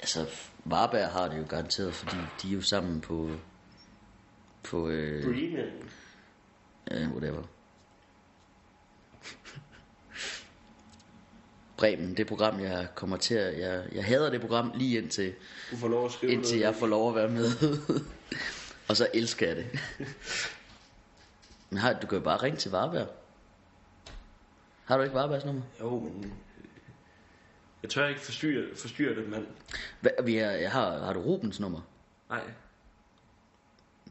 Altså, Varberg har det jo garanteret, fordi de er jo sammen på... På, øh, Bremen. ja, whatever. Bremen, det program, jeg kommer til at... Jeg, jeg hader det program lige indtil, Du får lov at skrive indtil jeg får lov at være med. (laughs) og så elsker jeg det. Men har, du kan jo bare ringe til Varberg. Har du ikke Varbergs nummer? Jo, men... Jeg tør ikke forstyrre, forstyrre det, mand. Hvad, vi har, jeg har, har du Rubens nummer? Nej.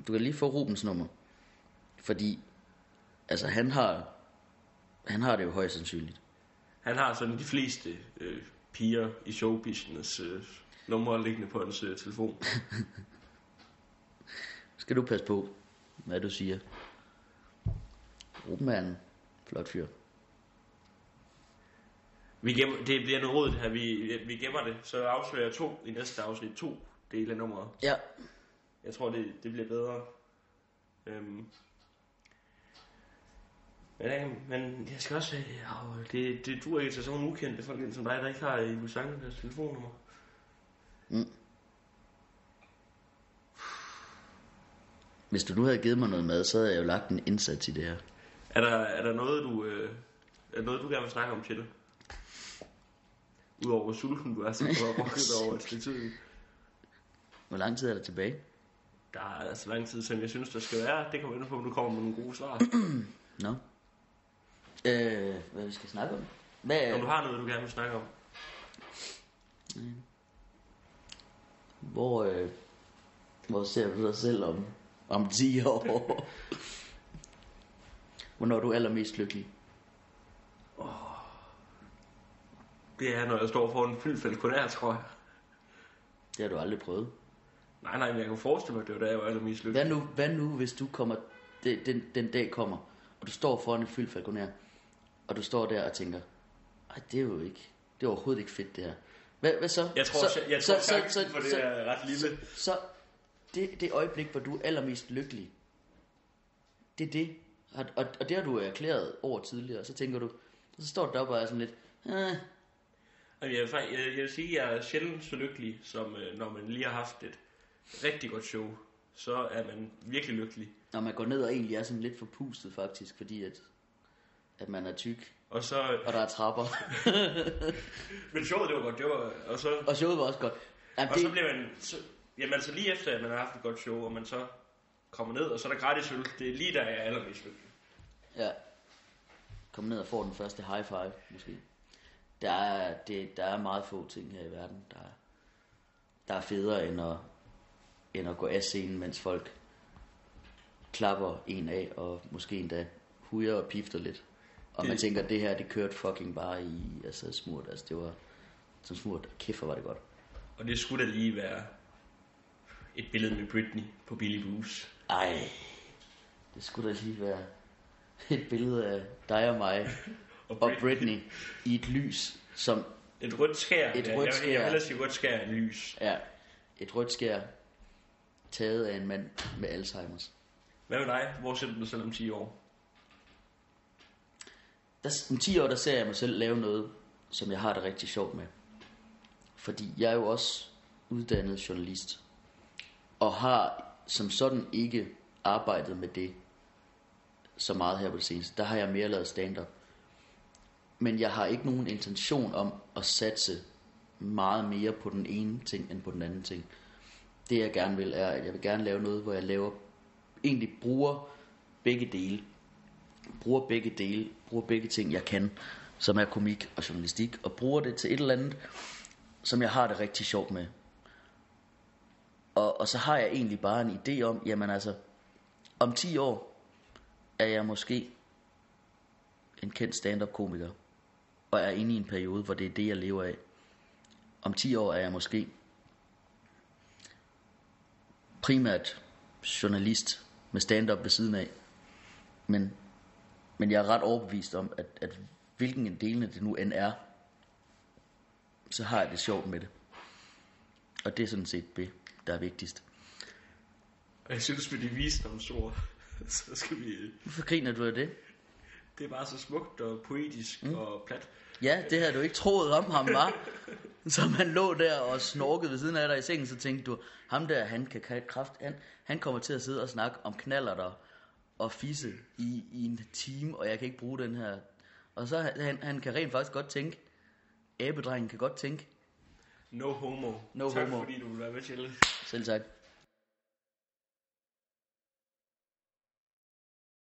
Du kan lige få Rubens nummer. Fordi, altså han har, han har det jo højst sandsynligt. Han har sådan de fleste øh, piger i showbusiness øh, numre liggende på hans øh, telefon. (laughs) Skal du passe på, hvad du siger. Ruben er en flot fyr. Vi gemmer, det bliver noget råd, det her. Vi, vi gemmer det, så afslører jeg to i næste afsnit. To dele af nummeret. Ja, Jeg tror, det, det bliver bedre. Øhm. Men, men jeg skal også sige, ja, det, det duer ikke til sådan nogle ukendte folk som dig, der ikke har i Lusange deres telefonnummer. hvis du nu havde givet mig noget mad, så havde jeg jo lagt en indsats i det her. Er der, er der noget, du, øh, er der noget, du gerne vil snakke om til det? Udover hvor sulten du er, så du har over et stykke tid. Hvor lang tid er der tilbage? Der er altså lang tid, som jeg synes, der skal være. Det kommer ind på, om du kommer med nogle gode svar. (clears throat) Nå. Øh, hvad vi skal snakke om? Hvad, Om du har noget, du gerne vil snakke om. hvor, øh, hvor ser du dig selv om, om 10 år? (laughs) Hvornår er du allermest lykkelig? Det er, når jeg står for en fyldt falconær, tror jeg. Det har du aldrig prøvet. Nej, nej, men jeg kan forestille mig, at det var da jeg var allermest lykkelig. Hvad nu, hvad nu hvis du kommer, den, den, den dag kommer, og du står foran en fyldt falconer, og du står der og tænker, ej, det er jo ikke, det er overhovedet ikke fedt det her. Hvad, hvad så? Jeg tror, så, jeg, tror så, chancen for det så, er ret lille. så det, det øjeblik, hvor du er allermest lykkelig, det er det. Og, og, og det har du erklæret over tidligere, så tænker du, så står du deroppe og er sådan lidt, Jamen, Jeg vil, faktisk- jeg, jeg vil sige, at jeg er sjældent så lykkelig, som øh, når man lige har haft et rigtig godt show. Så er man virkelig lykkelig. når man går ned og egentlig er sådan lidt forpustet faktisk, fordi at, at man er tyk, Og så... og der er trapper. (laughs) Men showet, det var godt. Det var, og så, og showet var også godt. Jamen, og så bliver man... Så, jamen altså lige efter, at man har haft et godt show, og man så kommer ned, og så er der gratis øl. Det er lige der, jeg er allermest lykkelig. Ja. Kom ned og få den første high five, måske. Der er, det, der er meget få ting her i verden, der er, der er federe end at, end at gå af scenen, mens folk klapper en af, og måske endda hujer og pifter lidt. Og man tænker, det her, det kørte fucking bare i, altså smurt, altså det var så smurt, kæft hvor var det godt. Og det skulle da lige være et billede med Britney på Billy Boos. Ej, det skulle da lige være et billede af dig og mig (laughs) og Britney i et lys, som Et rødt skær. Et Ja, rødt skær. Jeg, jeg vil ellers sige rødt skær af lys. er et rødt skær taget af en mand med Alzheimer's. Hvad med dig? Hvor sætter du dig selv om 10 år? Der, om 10 år, der ser jeg mig selv lave noget, som jeg har det rigtig sjovt med. Fordi jeg er jo også uddannet journalist, og har som sådan ikke arbejdet med det så meget her på det seneste. Der har jeg mere lavet stand-up. Men jeg har ikke nogen intention om at satse meget mere på den ene ting, end på den anden ting. Det jeg gerne vil, er, at jeg vil gerne lave noget, hvor jeg laver, egentlig bruger begge dele bruger begge dele, bruger begge ting, jeg kan, som er komik og journalistik, og bruger det til et eller andet, som jeg har det rigtig sjovt med. Og, og så har jeg egentlig bare en idé om, jamen altså, om 10 år er jeg måske en kendt stand-up komiker, og er inde i en periode, hvor det er det, jeg lever af. Om 10 år er jeg måske primært journalist med stand-up ved siden af. Men, men jeg er ret overbevist om, at, at hvilken en delene det nu end er, så har jeg det sjovt med det. Og det er sådan set det, der er vigtigst. Og jeg synes, med de visdomsord, så skal vi... Hvorfor griner du af det? Det er bare så smukt og poetisk mm. og plat. Ja, det havde du ikke troet om ham, var. Så man lå der og snorkede ved siden af dig i sengen, så tænkte du, ham der, han kan kraft, han, han kommer til at sidde og snakke om knaller der og fisse i, i en time, og jeg kan ikke bruge den her. Og så han, han kan rent faktisk godt tænke, æbedrengen kan godt tænke, No homo. No tak homo. fordi du vil være med til selv sagt,